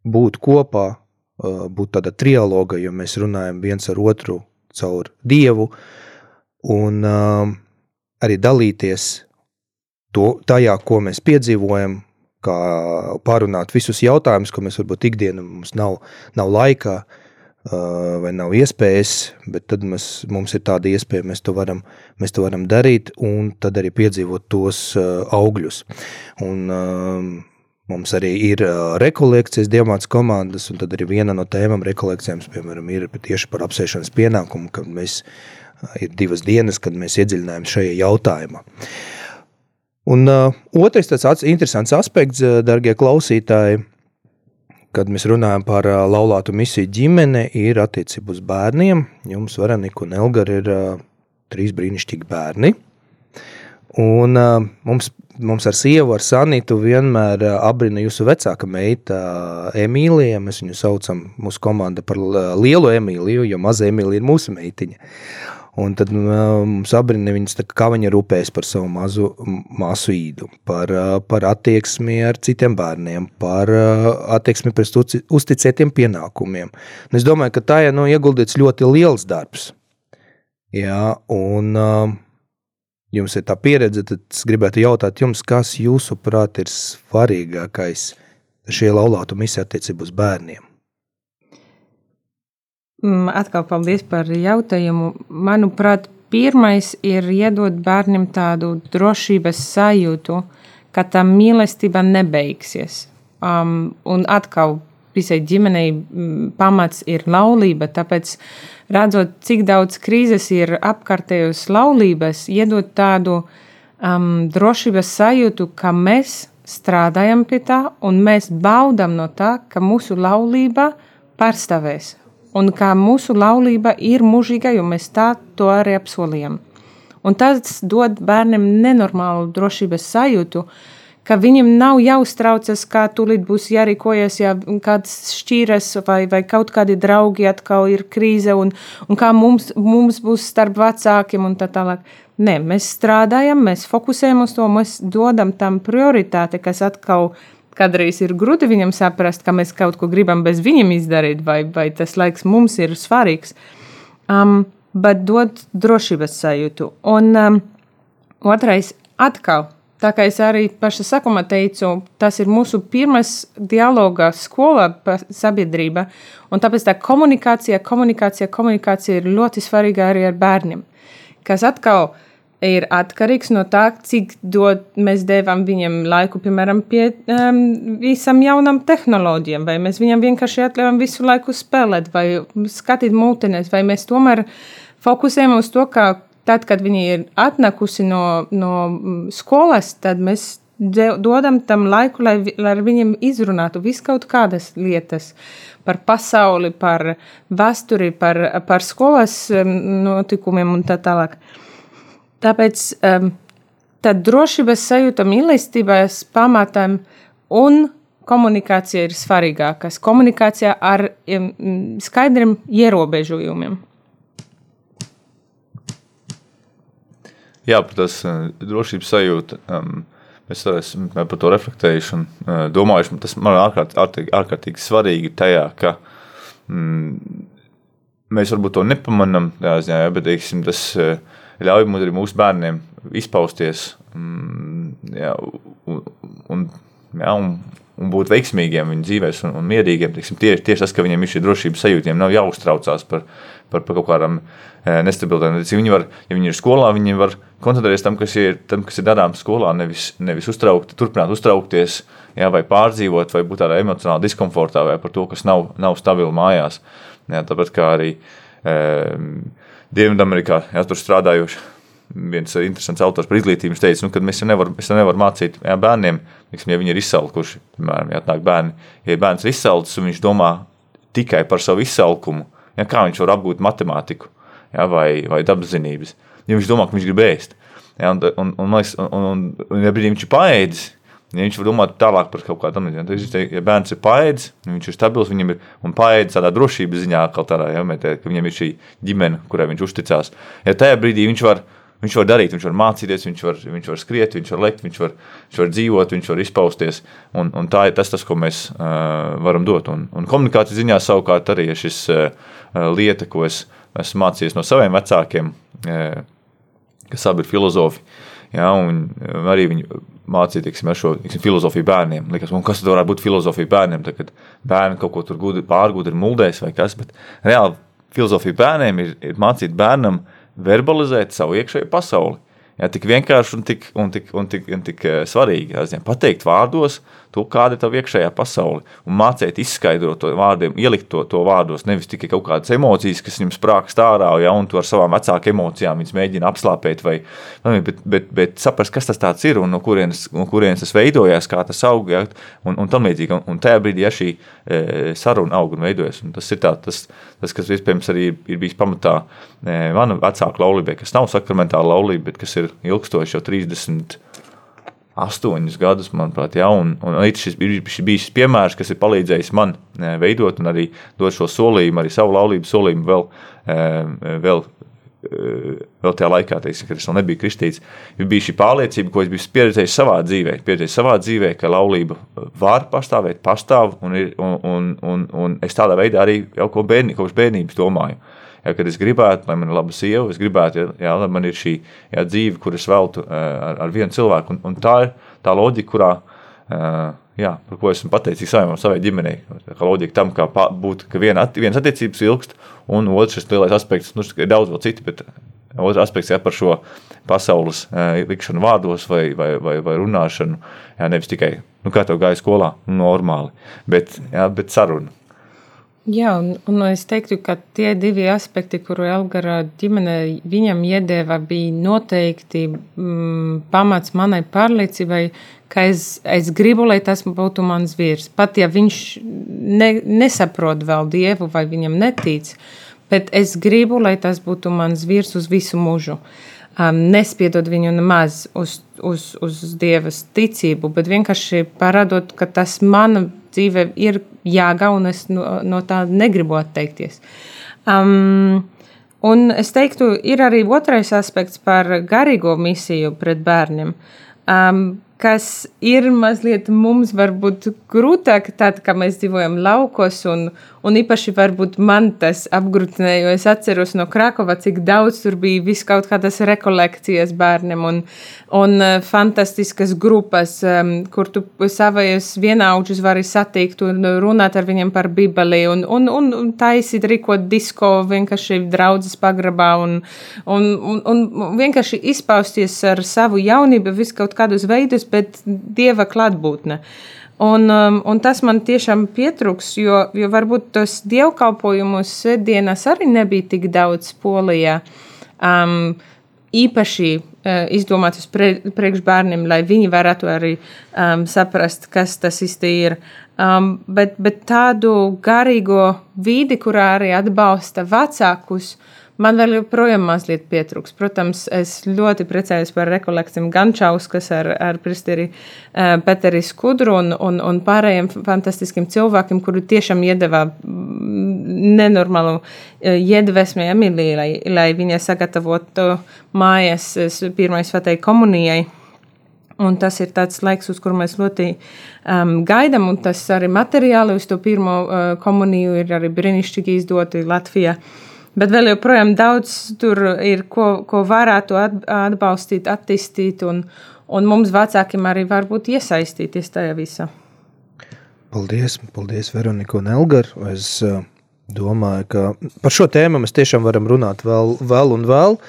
Speaker 1: būt kopā, uh, būt tāda trialoga, jo mēs runājam viens ar otru caur Dievu, un uh, arī dalīties to, tajā, ko mēs piedzīvojam, kā pārunāt visus jautājumus, ko mēs varbūt ikdienā mums nav, nav laikā, uh, vai nav iespējas, bet tad mēs, mums ir tāda iespēja, mēs to, varam, mēs to varam darīt un tad arī piedzīvot tos augļus. Un Mums arī ir uh, rekolekcijas diamāts komandas, un tad arī viena no tēmām rekolekcijām, piemēram, ir tieši par apsēšanas pienākumu, kad mēs ir divas dienas, kad mēs iedziļinājām šajā jautājumā. Un uh, otrs tāds interesants aspekts, darbie klausītāji, kad mēs runājam par uh, laulātu misiju ģimene, ir attiecība uz bērniem. Jums, Veronika un Elgar, ir uh, trīs brīnišķīgi bērni. Un uh, mums mums ar sievu, ar Sanitu vienmēr abrina jūsu vecāka meita Emīlija. Mēs viņu saucam mūsu komanda par lielu Emīliju, jo maza Emīlija ir mūsu meitiņa. Un tad mums abrina viņas, tā, kā viņa rūpējas par savu mazu māsu īdu, par, par attieksmi ar citiem bērniem, par attieksmi pret uzticētiem pienākumiem. Un es domāju, ka tā ir nu, ieguldīts ļoti liels darbs. Jā, un uh, jums ir tā pieredze, tad es gribētu jautāt jums, kas jūsuprāt ir svarīgākais šie laulātu misija attiecību uz bērniem?
Speaker 2: Mm, atkal paldies par jautājumu. Manuprāt, pirmais ir iedot bērnam tādu drošības sajūtu, ka tā mīlestība nebeigsies. Um, un atkal visai ģimenei mm, pamats ir laulība, tāpēc redzot, cik daudz krīzes ir apkārtējos laulības, iedot tādu um, drošības sajūtu, ka mēs strādājam pie tā un mēs baudām no tā, ka mūsu laulība pārstāvēs un ka mūsu laulība ir mūžīga, jo mēs tā to arī apsolījām. Un tas dod bērniem nenormālu drošības sajūtu, ka viņam nav jāuztraucas, kā tūlīt būs jārīkojas, ja kāds šķīras vai, vai kaut kādi draugi atkal ir krīze un, un kā mums, mums būs starp vecākiem un tā tālāk. Nē, mēs strādājam, mēs fokusējam uz to, mēs dodam tam prioritāti, kas atkal kādreiz ir grūti viņam saprast, ka mēs kaut ko gribam bez viņiem izdarīt, vai, vai tas laiks mums ir svarīgs. Um, bet dod drošības sajūtu. Un um, otrais atkal Tā kā es arī paša sākumā teicu, tas ir mūsu pirmais dialoga skolā par sabiedrību, un tāpēc tā komunikācija, komunikācija, komunikācija ir ļoti svarīga arī ar bērniem, kas atkal ir atkarīgs no tā, cik dod, mēs devām viņam laiku, piemēram, pie um, visam jaunam tehnoloģijām, vai mēs viņam vienkārši atļaujam visu laiku spēlēt, vai skatīt mūtenes, vai mēs tomēr fokusējam uz to, ka tad, kad viņi ir atnākusi no, no skolas, tad mēs dodam tam laiku, lai, lai ar viņiem izrunātu visu kaut kādas lietas par pasauli, par vēsturi, par, par skolas notikumiem un tā tālāk. Tāpēc um, tā drošības sajūta mīlestības pamatam un komunikācija ir svarīgākas. Komunikācija ar um, skaidriem ierobežojumiem.
Speaker 3: Jā, par tās uh, drošības sajūtu. Um, Es esmu par to reflektējuši un uh, domājuši, tas man ir ārkārt, ārkārtīgi, ārkārtīgi svarīgi tajā, ka mm, mēs varbūt to nepamanām, jā, bet teiksim, tas uh, ļauj arī mūsu bērniem izpausties mm, jā, un, un, jā, un, un būt veiksmīgiem viņu dzīvēs un, un mierīgiem. Teiksim, tieši, tieši tas, ka viņiem ir šī drošības sajūta, viņiem nav jāuztraucās par, par, par kaut kādām nestabilitātēm. Viņi var, ja viņi ir skolā, viņi var koncentrēties tam, kas ir, tam, kas ir darāms skolā, nevis, nevis uztraukt, turpināt uztraukties, jā, vai pārdzīvot, vai būt tādā emocionālā diskomfortā, vai par to, kas nav, nav stabili mājās. Jā, tāpat kā arī e, Dienvidamerikā, ja tur strādājuši. Viens interesants autors par izglītību teica, nu, ka mēs jau nevaram nevar mācīt jā, bērniem, liksim, ja viņi ir izsalkuši. Piemēram, ja atnāk bērni, ja bērns ir izsalcis un viņš domā tikai par savu izsalkumu, ja, kā viņš var apgūt matemātiku ja, vai, vai dabas zinības ja viņš domā, ka viņš grib ēst. Ja, un, un, un, un, un, un, un ja brīdī viņš ir paēdis, ja viņš var domāt tālāk par kaut kādu tādu lietu. Ja bērns ir paēdis, viņš ir stabils, viņam ir un paēdis tādā drošības ziņā, tādā, ja, metē, ka viņam ir šī ģimene, kurai viņš uzticās. Ja tajā brīdī viņš var, viņš var darīt, viņš var mācīties, viņš var, viņš var skriet, viņš var lekt, viņš var, viņš var dzīvot, viņš var izpausties. Un, un tā ir tas, tas, ko mēs uh, varam dot. Un, un komunikācijas ziņā savukārt arī ir šis uh, lieta, ko es esmu mācījies no saviem vecākiem. Uh, kas abi ir filozofi. Ja, un arī viņi mācīja tiksim, šo tiksim, filozofiju bērniem. Likās, kas tad varētu būt filozofija bērniem? Tad, kad bērni kaut ko tur gudri, pārgudri muldēs vai kas. Bet reāli filozofija bērniem ir, ir mācīt bērnam verbalizēt savu iekšējo pasauli. Jā, tik vienkārši un tik, un tik, un tik, un tik uh, svarīgi. Jāzien, pateikt vārdos, to, kāda ir tava iekšējā pasaule. Un mācīt, izskaidrot to vārdiem, ielikt to, to vārdos. Nevis tikai kaut kādas emocijas, kas viņam sprākst ārā, ja, un to ar savām vecāku emocijām viņas mēģina apslāpēt, vai, bet, bet, bet saprast, kas tas ir un no kurienes, no kurienes tas veidojās, kā tas aug. Ja, un, un tam līdzīgi. Un, un tajā brīdī, ja šī e, saruna aug un veidojas, un tas ir tā, tas, tas, kas iespējams arī ir bijis pamatā e, mana vecāka laulībai, kas nav sakramentāla laulība, bet kas ir ilgstoši jau 30 astoņus gadus, manuprāt, ja, un, un šis ir bijis šis piemērs, kas ir palīdzējis man e, veidot un arī dot šo solījumu, arī savu laulību solījumu vēl, e, vēl, e, vēl tajā laikā, teiksim, kad es vēl nebiju kristīts. Bija šī pārliecība, ko es biju pieredzējis savā dzīvē, pieredzējis savā dzīvē, ka laulība var pastāvēt, pastāv, un, ir, un, un, un, un es tādā veidā arī jau ko bērni, kopš bērnības domāju. Ja, kad es gribētu, lai man ir laba sieva, es gribētu, ja, lai man ir šī ja, dzīve, kuras veltu uh, ar, ar vienu cilvēku. Un, un tā ir tā loģika, kurā, uh, jā, par ko esmu pateicīgs savai, savai ģimenei. Kā loģika tam, kā būt, ka viena, vienas attiecības ilgst, un otrs šis lielais aspekts, nu, ir daudz vēl citi, bet otrs aspekts jā, par šo pasaules likšanu vārdos vai, vai, vai, vai runāšanu, jā, nevis tikai, nu, kā tev gāja skolā, normāli, bet, jā, bet saruna.
Speaker 2: Jā, un, un es teiktu, ka tie divi aspekti, kuru Elgara ģimene viņam iedeva, bija noteikti mm, pamats manai pārliecībai, ka es, es gribu, lai tas būtu mans vīrs. Pat ja viņš ne, nesaprot vēl dievu vai viņam netic, bet es gribu, lai tas būtu mans vīrs uz visu mūžu. Um, nespiedot viņu nemaz uz, uz, uz dievas ticību, bet vienkārši parādot, ka tas mana dzīve ir jāgauj, un es no, no tā negribu atteikties. Um, un es teiktu, ir arī otrais aspekts par garīgo misiju pret bērniem. Um, kas ir mazliet mums varbūt grūtāk, tad, kad mēs dzīvojam laukos, un, un īpaši varbūt man tas apgrūtināja, jo es atceros no Krakova, cik daudz tur bija vis kaut kādas rekolekcijas bērniem un, un uh, fantastiskas grupas, um, kur tu savajos vienaudžus vari satikt un runāt ar viņiem par bibeli un, un, un, un taisīt rīkot disko vienkārši draudzes pagrabā un, un, un, un vienkārši izpausties ar savu jaunību vis kaut kādus veidus, bet dieva klātbūtne. Un, um, un tas man tiešām pietrūks, jo, jo varbūt tos dievkalpojumus svētdienās arī nebija tik daudz polijā. Um, īpaši uh, izdomāts pre, priekš bērniem, lai viņi varētu arī um, saprast, kas tas īsti ir. Um, bet, bet tādu garīgo vidi, kurā arī atbalsta vecākus, uh, Man vēl joprojām mazliet pietrūks. Protams, es ļoti priecājos par rekolekcijām gan Čauskas ar, ar Pristeri uh, Peteri Skudru un, un, un pārējiem fantastiskiem cilvēkiem, kuri tiešām iedeva nenormālu uh, iedvesmi Emilijai, lai, lai viņa sagatavotu mājas pirmai svētai komunijai. Un tas ir tāds laiks, uz kuru mēs ļoti um, gaidām, un tas arī materiāli uz to pirmo uh, komuniju ir arī brīnišķīgi izdoti Latvijā. Uh, Bet vēl joprojām daudz tur ir, ko, ko varētu atbalstīt, attīstīt, un, un mums vecākiem arī var būt iesaistīties tajā visā.
Speaker 1: Paldies, paldies Veronika un Elgar. Es uh, domāju, ka par šo tēmu mēs tiešām varam runāt vēl, vēl un vēl.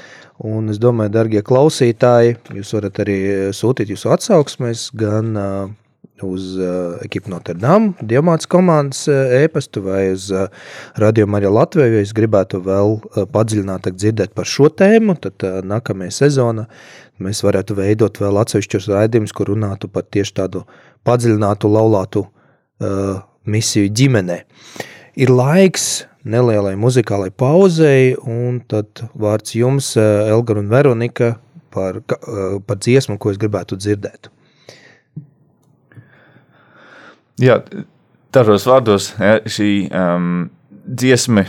Speaker 1: Un es domāju, darbie klausītāji, jūs varat arī sūtīt jūsu atsauksmes gan uh, uz uh, ekipu Notre Dame, Dievmātes komandas uh, e-pastu vai uz uh, Radio Marija Latviju, ja es gribētu vēl uh, padziļinātāk dzirdēt par šo tēmu, tad uh, nākamajā sezonā mēs varētu veidot vēl atsevišķus raidījumus, kur runātu par tieši tādu padziļinātu laulātu uh, misiju ģimenē. Ir laiks nelielai muzikālai pauzei, un tad vārds jums, uh, Elgar un Veronika, par, uh, par dziesmu, ko es gribētu dzirdēt.
Speaker 3: Jā, dažos vārdos ja, šī um, dziesma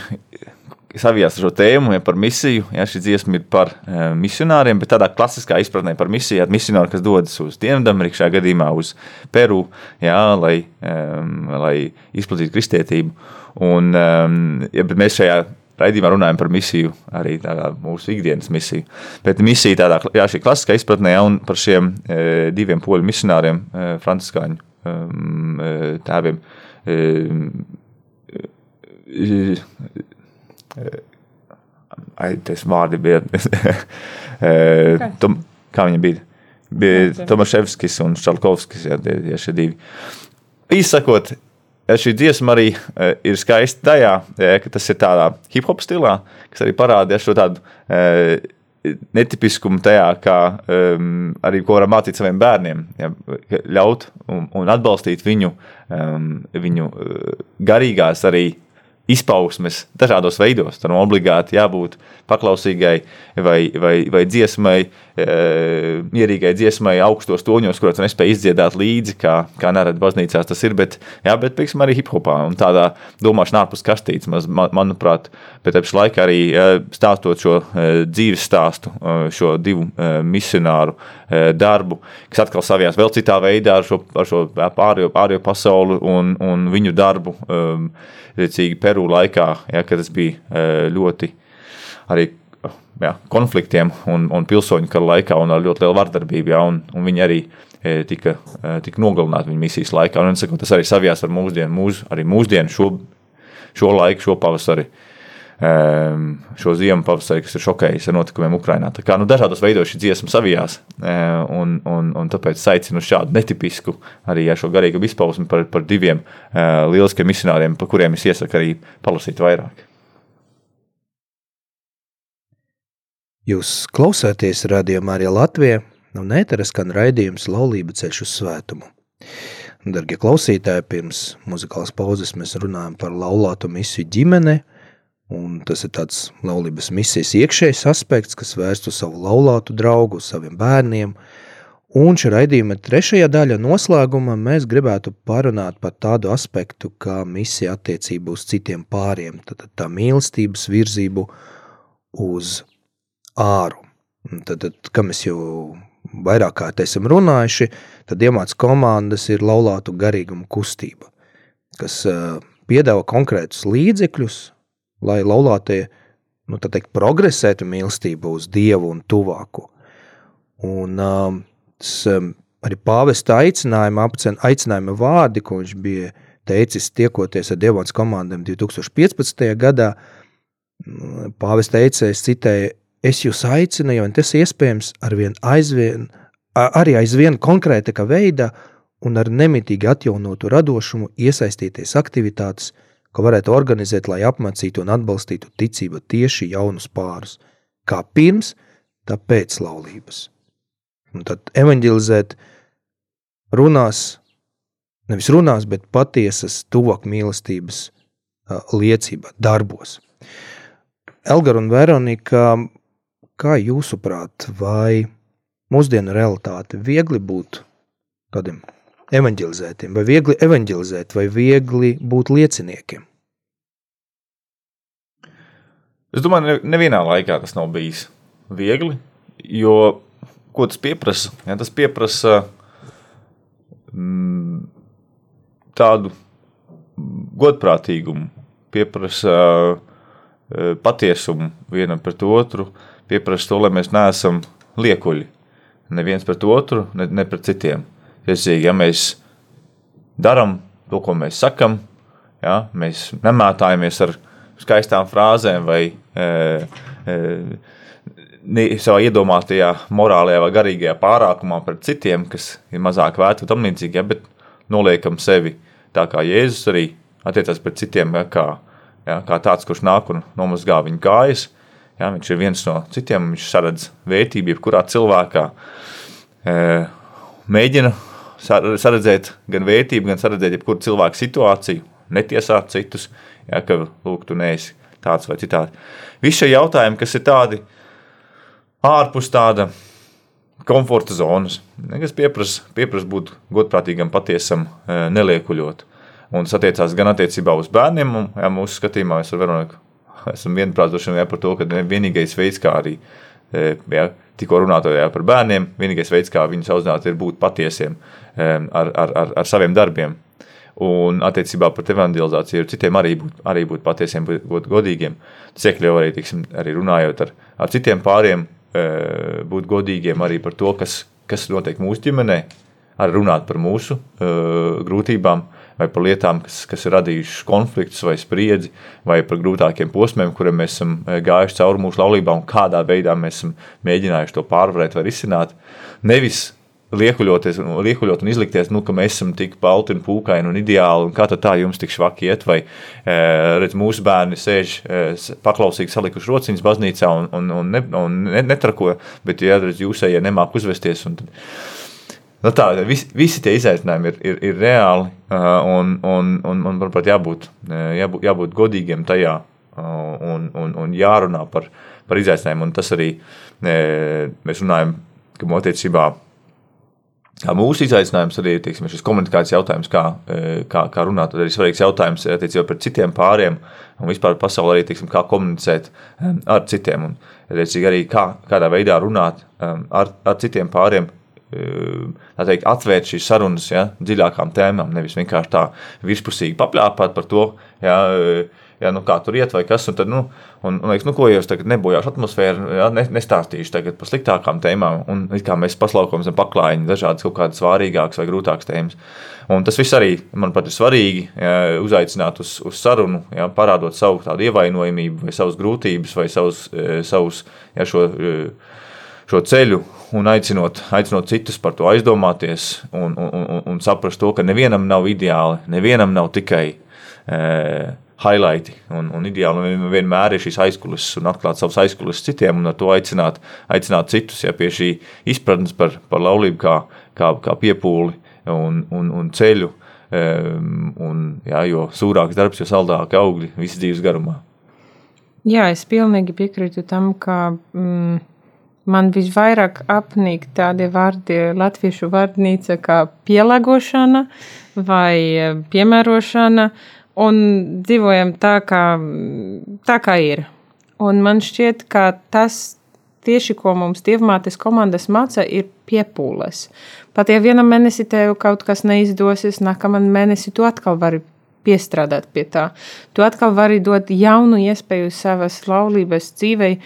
Speaker 3: savijās ar šo tēmu ja, par misiju. Ja, šī dziesma ir par um, misionāriem, bet tādā klasiskā izpratnē par misiju. Ja, misionāri, kas dodas uz Dienvidameriku, šajā gadījumā uz Peru, ja, lai, um, lai izplatītu kristietību. Un, um, ja, mēs šajā raidījumā runājam par misiju, arī mūsu ikdienas misiju. Bet misija tādā, jā, klasiskā izpratnē, ja, un par šiem e, diviem poļu misionāriem, e, franciskāņu Uh, tēviem. Um, uh, uh, ai, tas vārdi bija. Tom, kā viņam bija. Bija Tomaševskis un Šalkovskis, ja, ja šie divi. Īsakot, šī dziesma arī ir skaista tajā, ka tas ir tādā hip hop stilā, kas arī parāda šo tādu netipiskumu tajā, kā um, arī ko varam mācīt saviem bērniem. Ja, ļaut un, un atbalstīt viņu, um, viņu garīgās arī izpausmes dažādos veidos. Tam obligāti jābūt paklausīgai vai, vai, vai dziesmai, e, mierīgai dziesmai, augstos toņos, kuros nespēja izdziedāt līdzi, kā, kā nerad baznīcās tas ir. Bet, jā, bet pieksim, arī hip hopā un tādā domāšana ārpus kastītes, man, manuprāt, bet apš laikā arī stāstot šo e, dzīves stāstu, e, šo divu misionāru darbu, kas atkal savijās vēl citā veidā ar šo, ar šo pārējo, pārējo pasauli un, un viņu darbu. Um, Rīcīgi Peru laikā, ja, kad tas bija e, ļoti arī jā, konfliktiem un, un pilsoņu kara laikā un ar ļoti lielu vardarbību. Ja, un, un viņi arī e, tika, e, tika nogalināti viņa misijas laikā. Un, saku, tas arī savijās ar mūsdienu, mūs, arī mūsdienu šo, šo laiku, šo pavasari. Ehm, šo ziemu pavasarī, kas ir šokējis ar notikumiem Ukrajinā. Tā kā nu, dažādos veidos šī dziesma savijās, ehm, un, un, un tāpēc aicinu šādu netipisku arī ar šo garīgu izpausmi par, par diviem ehm, lieliskiem misionāriem, par kuriem es iesaku arī palasīt vairāk.
Speaker 1: Jūs klausāties radījumā arī Latvijā, un ēteres skan raidījums Laulība ceļš uz svētumu. Dargie klausītāji, pirms muzikālas pauzes mēs runājam par laulātu misiju ģimene – Un tas ir tāds laulības misijas iekšējs aspekts, kas vērst uz savu laulātu draugu, uz saviem bērniem. Un šī raidījuma trešajā daļā noslēgumā mēs gribētu parunāt par tādu aspektu, kā misija attiecība uz citiem pāriem, tad tā mīlestības virzību uz āru. Tad, tad, kā mēs jau vairāk kārt esam runājuši, tad iemāc komandas ir laulātu garīguma kustība, kas piedāvā konkrētus līdzekļus, lai laulātie nu, teikt, progresētu mīlestību uz Dievu un tuvāku. Un um, tas, um, arī pāvesta aicinājuma, aicinājuma vārdi, ko viņš bija teicis tiekoties ar Dievons komandām 2015. gadā, mm, pāvesta teica, es citēju, es jūs aicinu, un tas iespējams arvien aizvien, arī aizvien konkrētākā veidā un ar nemitīgi atjaunotu radošumu iesaistīties aktivitātes, ko varētu organizēt, lai apmācītu un atbalstītu ticību tieši jaunus pārus, kā pirms, tā pēc laulības. Un tad evanģelizēt runās, nevis runās, bet patiesas tuvāk mīlestības liecībā, darbos. Elgar un Veronika, kā jūsuprāt, vai mūsdienu realitāte viegli būt kādiem evanģelizētiem, vai viegli evanģelizēt, vai viegli būt lieciniekiem?
Speaker 3: Es domāju, nevienā laikā tas nav bijis viegli, jo ko tas prasa? Ja, tas prasa mm, tādu godprātīgumu, prasa uh, patiesumu vienam pret otru, prasa to, lai mēs neesam liekuļi. Neviens pret otru, ne, ne pret citiem. Tiesīgi, ja mēs darām to, ko mēs sakām, ja, mēs nemētājamies ar skaistām frāzēm vai e, e, savā iedomātajā morālajā vai garīgajā pārākumā pret citiem, kas ir mazāk vērti un tam līdzīgi, ja, bet noliekam sevi tā kā Jēzus arī attiecās pret citiem, ja, kā, ja, kā tāds, kurš nāk un nomazgā viņu kājas. Ja, viņš ir viens no citiem, viņš saredz vērtību jebkurā cilvēkā. E, mēģina saredzēt gan vērtību, gan saredzēt jebkuru cilvēku situāciju, netiesāt citus, ja, ka lūk, tu neesi tāds vai citādi. Visi šie jautājumi, kas ir tādi ārpus tāda komforta zonas, kas pieprasa piepras būt godprātīgam, patiesam, e, neliekuļot. Un tas attiecās gan attiecībā uz bērniem, un ja, mūsu skatījumā mēs ar Veroniku esam vienprātoši ja, par to, ka vienīgais veids, kā arī e, ja, tikko runātojā par bērniem, vienīgais veids, kā viņus audzināt, ir būt patiesiem e, ar, ar, ar, ar saviem darbiem. Un attiecībā par evanģelizāciju citiem arī būt, arī būt patiesiem, būt godīgiem. Tas iekļauj arī, tiksim, arī runājot ar, ar citiem pāriem, e, būt godīgiem arī par to, kas, kas notiek mūsu ģimenē, arī runāt par mūsu uh, grūtībām, vai par lietām, kas, kas ir radījušas konfliktus vai spriedzi, vai par grūtākiem posmiem, kuriem mēs esam gājuši cauri mūsu laulībā un kādā veidā mēs esam mēģinājuši to pārvarēt vai risināt. Nevis liekuļoties, liekuļot un izlikties, nu, ka mēs esam tik balti un pūkaini un ideāli, un kā tā jums tik švaki iet, vai redz, mūsu bērni sēž paklausīgi salikuši rociņas baznīcā un, un, un, ne, un netrako, bet, ja redz, jūsējie nemāk uzvesties, un tad, Nu tā, visi, visi tie izaicinājumi ir, ir, ir reāli un, un, un, un manuprāt, jābūt, jābūt, jābūt godīgiem tajā un, un, un jārunā par, par izaicinājumiem. Un tas arī mēs runājam, ka attiecībā mūsu izaicinājums arī ir šis komunikācijas jautājums, kā, kā, kā runāt. Tad arī svarīgs jautājums attiecībā par citiem pāriem un vispār pasaulē arī tiksim, kā komunicēt ar citiem. Un, arī kā, kādā veidā runāt ar, ar citiem pāriem teikt, atvērt šīs sarunas ja, dziļākām tēmām, nevis vienkārši tā virspusīgi papļāpāt par to, ja, ja, nu, kā tur iet vai kas. Tad, nu, un, un liekas, nu, ko es tagad nebojāšu atmosfēru, ja, ne, nestāstīšu tagad par sliktākām tēmām. Un kā mēs paslaukam zem paklājiņa dažādas kaut kādas svārīgākas vai grūtākas tēmas. Un tas viss arī, manuprāt, ir svarīgi ja, uzaicināt uz, uz sarunu, ja, parādot savu tādu ievainojamību vai savas grūtības vai savus, savus ja, šo šo ceļu un aicinot, aicinot citus par to aizdomāties un, un, un, un saprast to, ka nevienam nav ideāli, nevienam nav tikai e, highlighti un, un ideāli. Un vienmēr ir šīs aizkulisēs un atklāt savus aizkulisēs citiem un ar to aicināt, aicināt citus ja, pie šī izpratnes par, par laulību kā, kā, kā piepūli un, un, un ceļu. Um, un, jā, jo sūrāks darbs, jo saldāki augļi visas dzīves garumā.
Speaker 2: Jā, es pilnīgi piekrītu tam, ka mm, Man visvairāk apnīk tādi vārdi latviešu vārnīca kā pielāgošana vai e, piemērošana, un dzīvojam tā, kā, tā kā ir. Un man šķiet, ka tas tieši, ko mums dievmātes komandas māca, ir piepūles. Pat ja vienam mēnesī tev kaut kas neizdosies, nākamā mēnesī tu atkal vari piestrādāt pie tā. Tu atkal vari dot jaunu iespēju savas laulības dzīvei,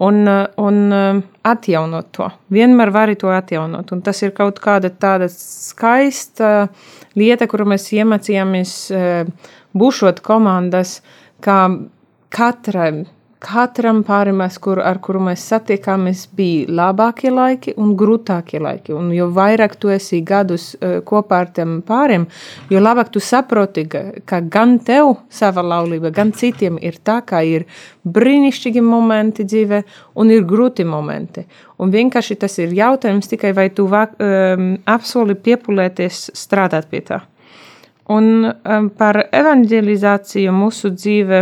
Speaker 2: un, un atjaunot to. Vienmēr vari to atjaunot. Un tas ir kaut kāda tāda skaista lieta, kuru mēs iemācījāmies būšot komandas, kā katrai katram pārim, kur, ar kuru mēs satiekāmies, bija labākie laiki un grūtākie laiki. Un jo vairāk tu esi gadus uh, kopā ar tiem pāriem, jo labāk tu saproti, ka, gan tev sava laulība, gan citiem ir tā, ka ir brīnišķīgi momenti dzīvē un ir grūti momenti. Un vienkārši tas ir jautājums tikai, vai tu vāk, um, apsoli piepulēties strādāt pie tā. Un um, par evanģelizāciju mūsu dzīvē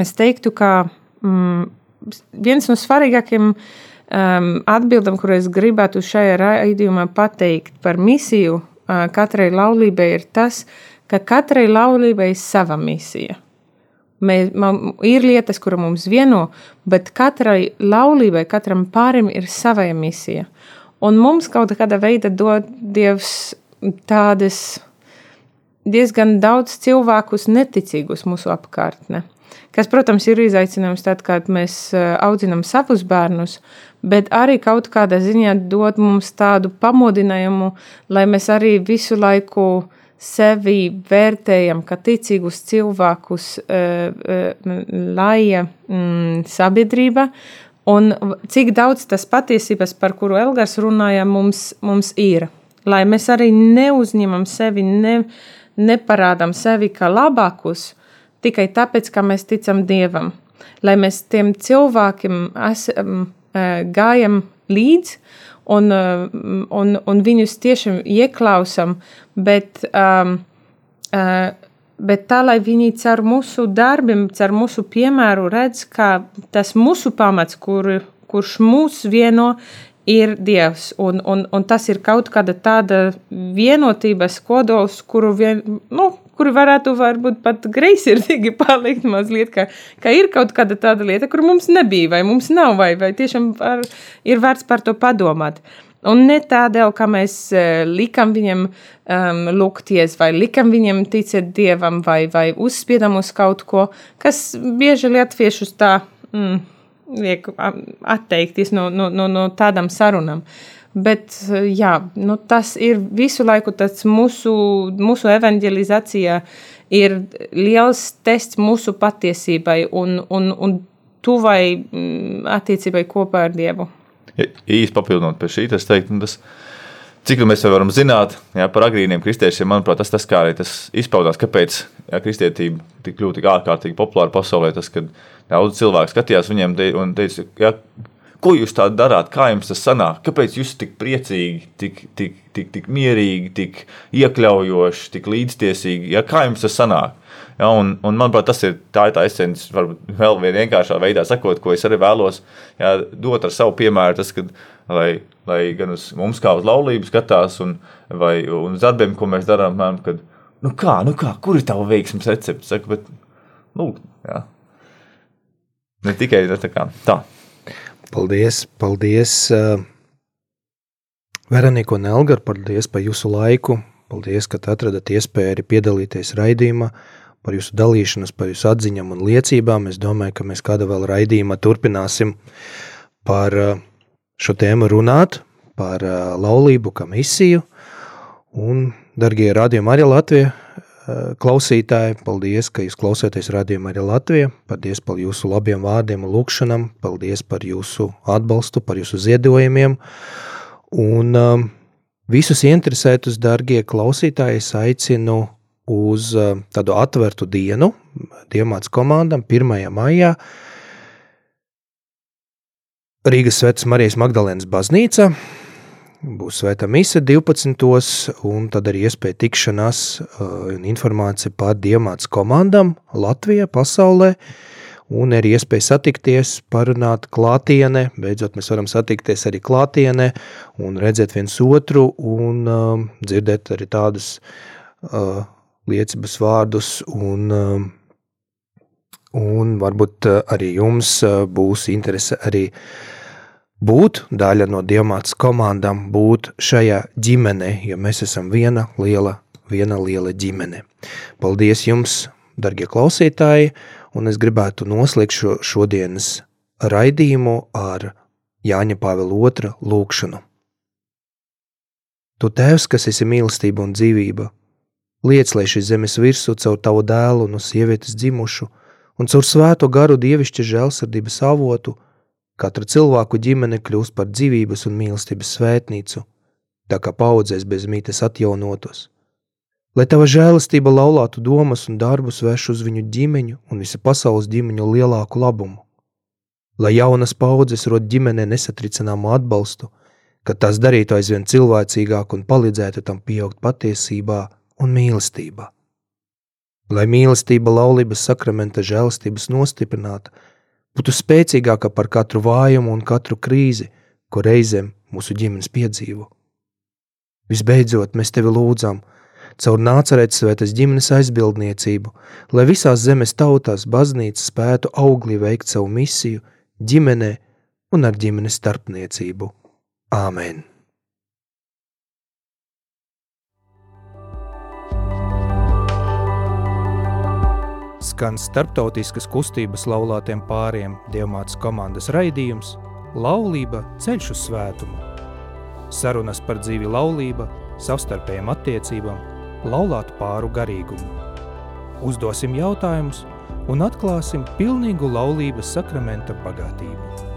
Speaker 2: es teiktu, ka mm, viens no svarīgākajiem um, atbildam, kur es gribētu šajā raidījumā pateikt par misiju uh, katrai laulībai, ir tas, ka katrai laulībai ir sava misija. Mēs, man, ir lietas, kuras mums vieno, bet katrai laulībai, katram pārim ir sava misija. Un mums kaut kādā veidā dod Dievs tādas diezgan daudz cilvēkus neticīgus mūsu apkārtnē kas, protams, ir izaicinājums tad, kad mēs eh, audzinām savus bērnus, bet arī kaut kādā ziņā dod mums tādu pamodinājumu, lai mēs arī visu laiku sevi vērtējam kā ticīgus cilvēkus, eh, eh, laija mm, sabiedrība. Un cik daudz tas patiesības, par kuru Elgars runāja, mums, mums ir. Lai mēs arī neuzņemam sevi, ne, neparādām sevi kā labākus, tikai tāpēc, ka mēs ticam Dievam. Lai mēs tiem cilvēkiem esam, gājam līdzi un, un, un viņus tiešām ieklausām, bet, um, bet tā, lai viņi caur mūsu darbiem, caur mūsu piemēru redz, ka tas mūsu pamats, kur, kurš mūs vieno, ir Dievs. Un, un, un tas ir kaut kāda tāda vienotības kodols, kuru vien, nu, kuri varētu varbūt pat greizsirdīgi palikt mazliet, ka, ka ir kaut kāda tāda lieta, kur mums nebija, vai mums nav, vai, vai tiešām var, ir vērts par to padomāt. Un ne tādēļ, ka mēs uh, likam viņam um, lūgties, vai likam viņam ticēt dievam, vai, vai uzspiedam uz kaut ko, kas bieži latviešus tā mm, liek atteikties no, no, no, no tādām sarunām. Bet jā, nu, tas ir visu laiku tas mūsu, mūsu evanģelizācija ir liels tests mūsu patiesībai un, un, un tuvai mm, attiecībai kopā ar Dievu.
Speaker 3: Ja, īsti papildinot pie šī, es teiktu, nu, tas, cik mēs varam zināt jā, par agrīniem kristiešiem, manuprāt, tas, tas kā arī tas izpaudās, kāpēc jā, kristietība tik tik ārkārtīgi populāra pasaulē. Tas, kad daudz cilvēku skatījās viņiem te, un teica, jā, ko jūs tā darāt, kā jums tas sanāk, kāpēc jūs tik priecīgi, tik, tik, tik, tik mierīgi, tik iekļaujoši, tik līdztiesīgi, ja, kā jums tas sanāk? Ja, un, un, manuprāt, tas ir tā, ir tā esence, varbūt vēl vienkāršā veidā sakot, ko es arī vēlos ja, dot ar savu piemēru. Tas, kad, lai, lai gan uz mums kā uz laulību skatās, un, vai uz darbiem, ko mēs darām, kad, nu kā, nu kā, kur ir tava veiksmes recepte? Saku, bet, nu, jā. Ne tikai tā, kā, tā.
Speaker 1: Paldies, paldies. Uh... Veronika un Elgar, paldies par jūsu laiku. Paldies, ka atradat iespēju arī piedalīties raidījumā par jūsu dalīšanos, par jūsu atziņām un liecībām. Es domāju, ka mēs kādā vēl raidījumā turpināsim par uh, šo tēmu runāt, par uh, laulību kā misiju. Un, darbie radījumi, arī Latvija klausītāji, paldies, ka jūs klausāties radījumā arī Latvija. Paldies par jūsu labiem vārdiem un lūkšanām, paldies par jūsu atbalstu, par jūsu ziedojumiem. Un um, visus interesētus, darbie klausītāji, aicinu uz eh, tādu atvērtu dienu Diemāts komandam 1. maijā Rīgas Svētas Marijas Magdalēnas baznīca. Būs svēta mise 12. un tad arī iespēja tikšanās uh, un informācija par Diemāts komandam Latvijā, pasaulē, un arī iespēja satikties, parunāt klātienē, beidzot mēs varam satikties arī klātienē un redzēt viens otru un uh, dzirdēt arī tādas uh, liecības vārdus, un, um, un varbūt uh, arī jums uh, būs interese arī būt daļa no diamātas komandām, būt šajā ģimenē, jo mēs esam viena liela, viena liela ģimene. Paldies jums, dargie klausītāji, un es gribētu noslēgt šo šodienas raidījumu ar Jāņa Pāvila otra lūkšanu. Tu tēvs, kas esi mīlestība un dzīvība, Liec, lai šis zemes virsū caur tavu dēlu no sievietes dzimušu un caur svēto garu dievišķa žēlsirdības avotu, katra cilvēku ģimene kļūst par dzīvības un mīlestības svētnīcu, tā kā paudzēs bez mītes atjaunotos. Lai tava žēlastība laulātu domas un darbus vērš uz viņu ģimeņu un visa pasaules ģimeņu lielāku labumu. Lai jaunas paudzes rod ģimenē nesatricināmu atbalstu, kad tās darītu aizvien cilvēcīgāk un palīdzētu tam pieaugt patiesībā – un mīlestība. Lai mīlestība laulības sakramenta žēlastības nostiprināta, būtu spēcīgāka par katru vājumu un katru krīzi, ko reizēm mūsu ģimenes piedzīvo. Visbeidzot, mēs tevi lūdzam, caur nācerēt svētas ģimenes aizbildniecību, lai visās zemes tautās baznīca spētu augli veikt savu misiju ģimenē un ar ģimenes starpniecību. Āmen! Skan starptautiskas kustības laulātiem pāriem Dievmātes komandas raidījums Laulība ceļš uz svētumu. Sarunas par dzīvi laulība, savstarpējām attiecībām, laulātu pāru garīgumu. Uzdosim jautājumus un atklāsim pilnīgu laulības sakramenta bagātību.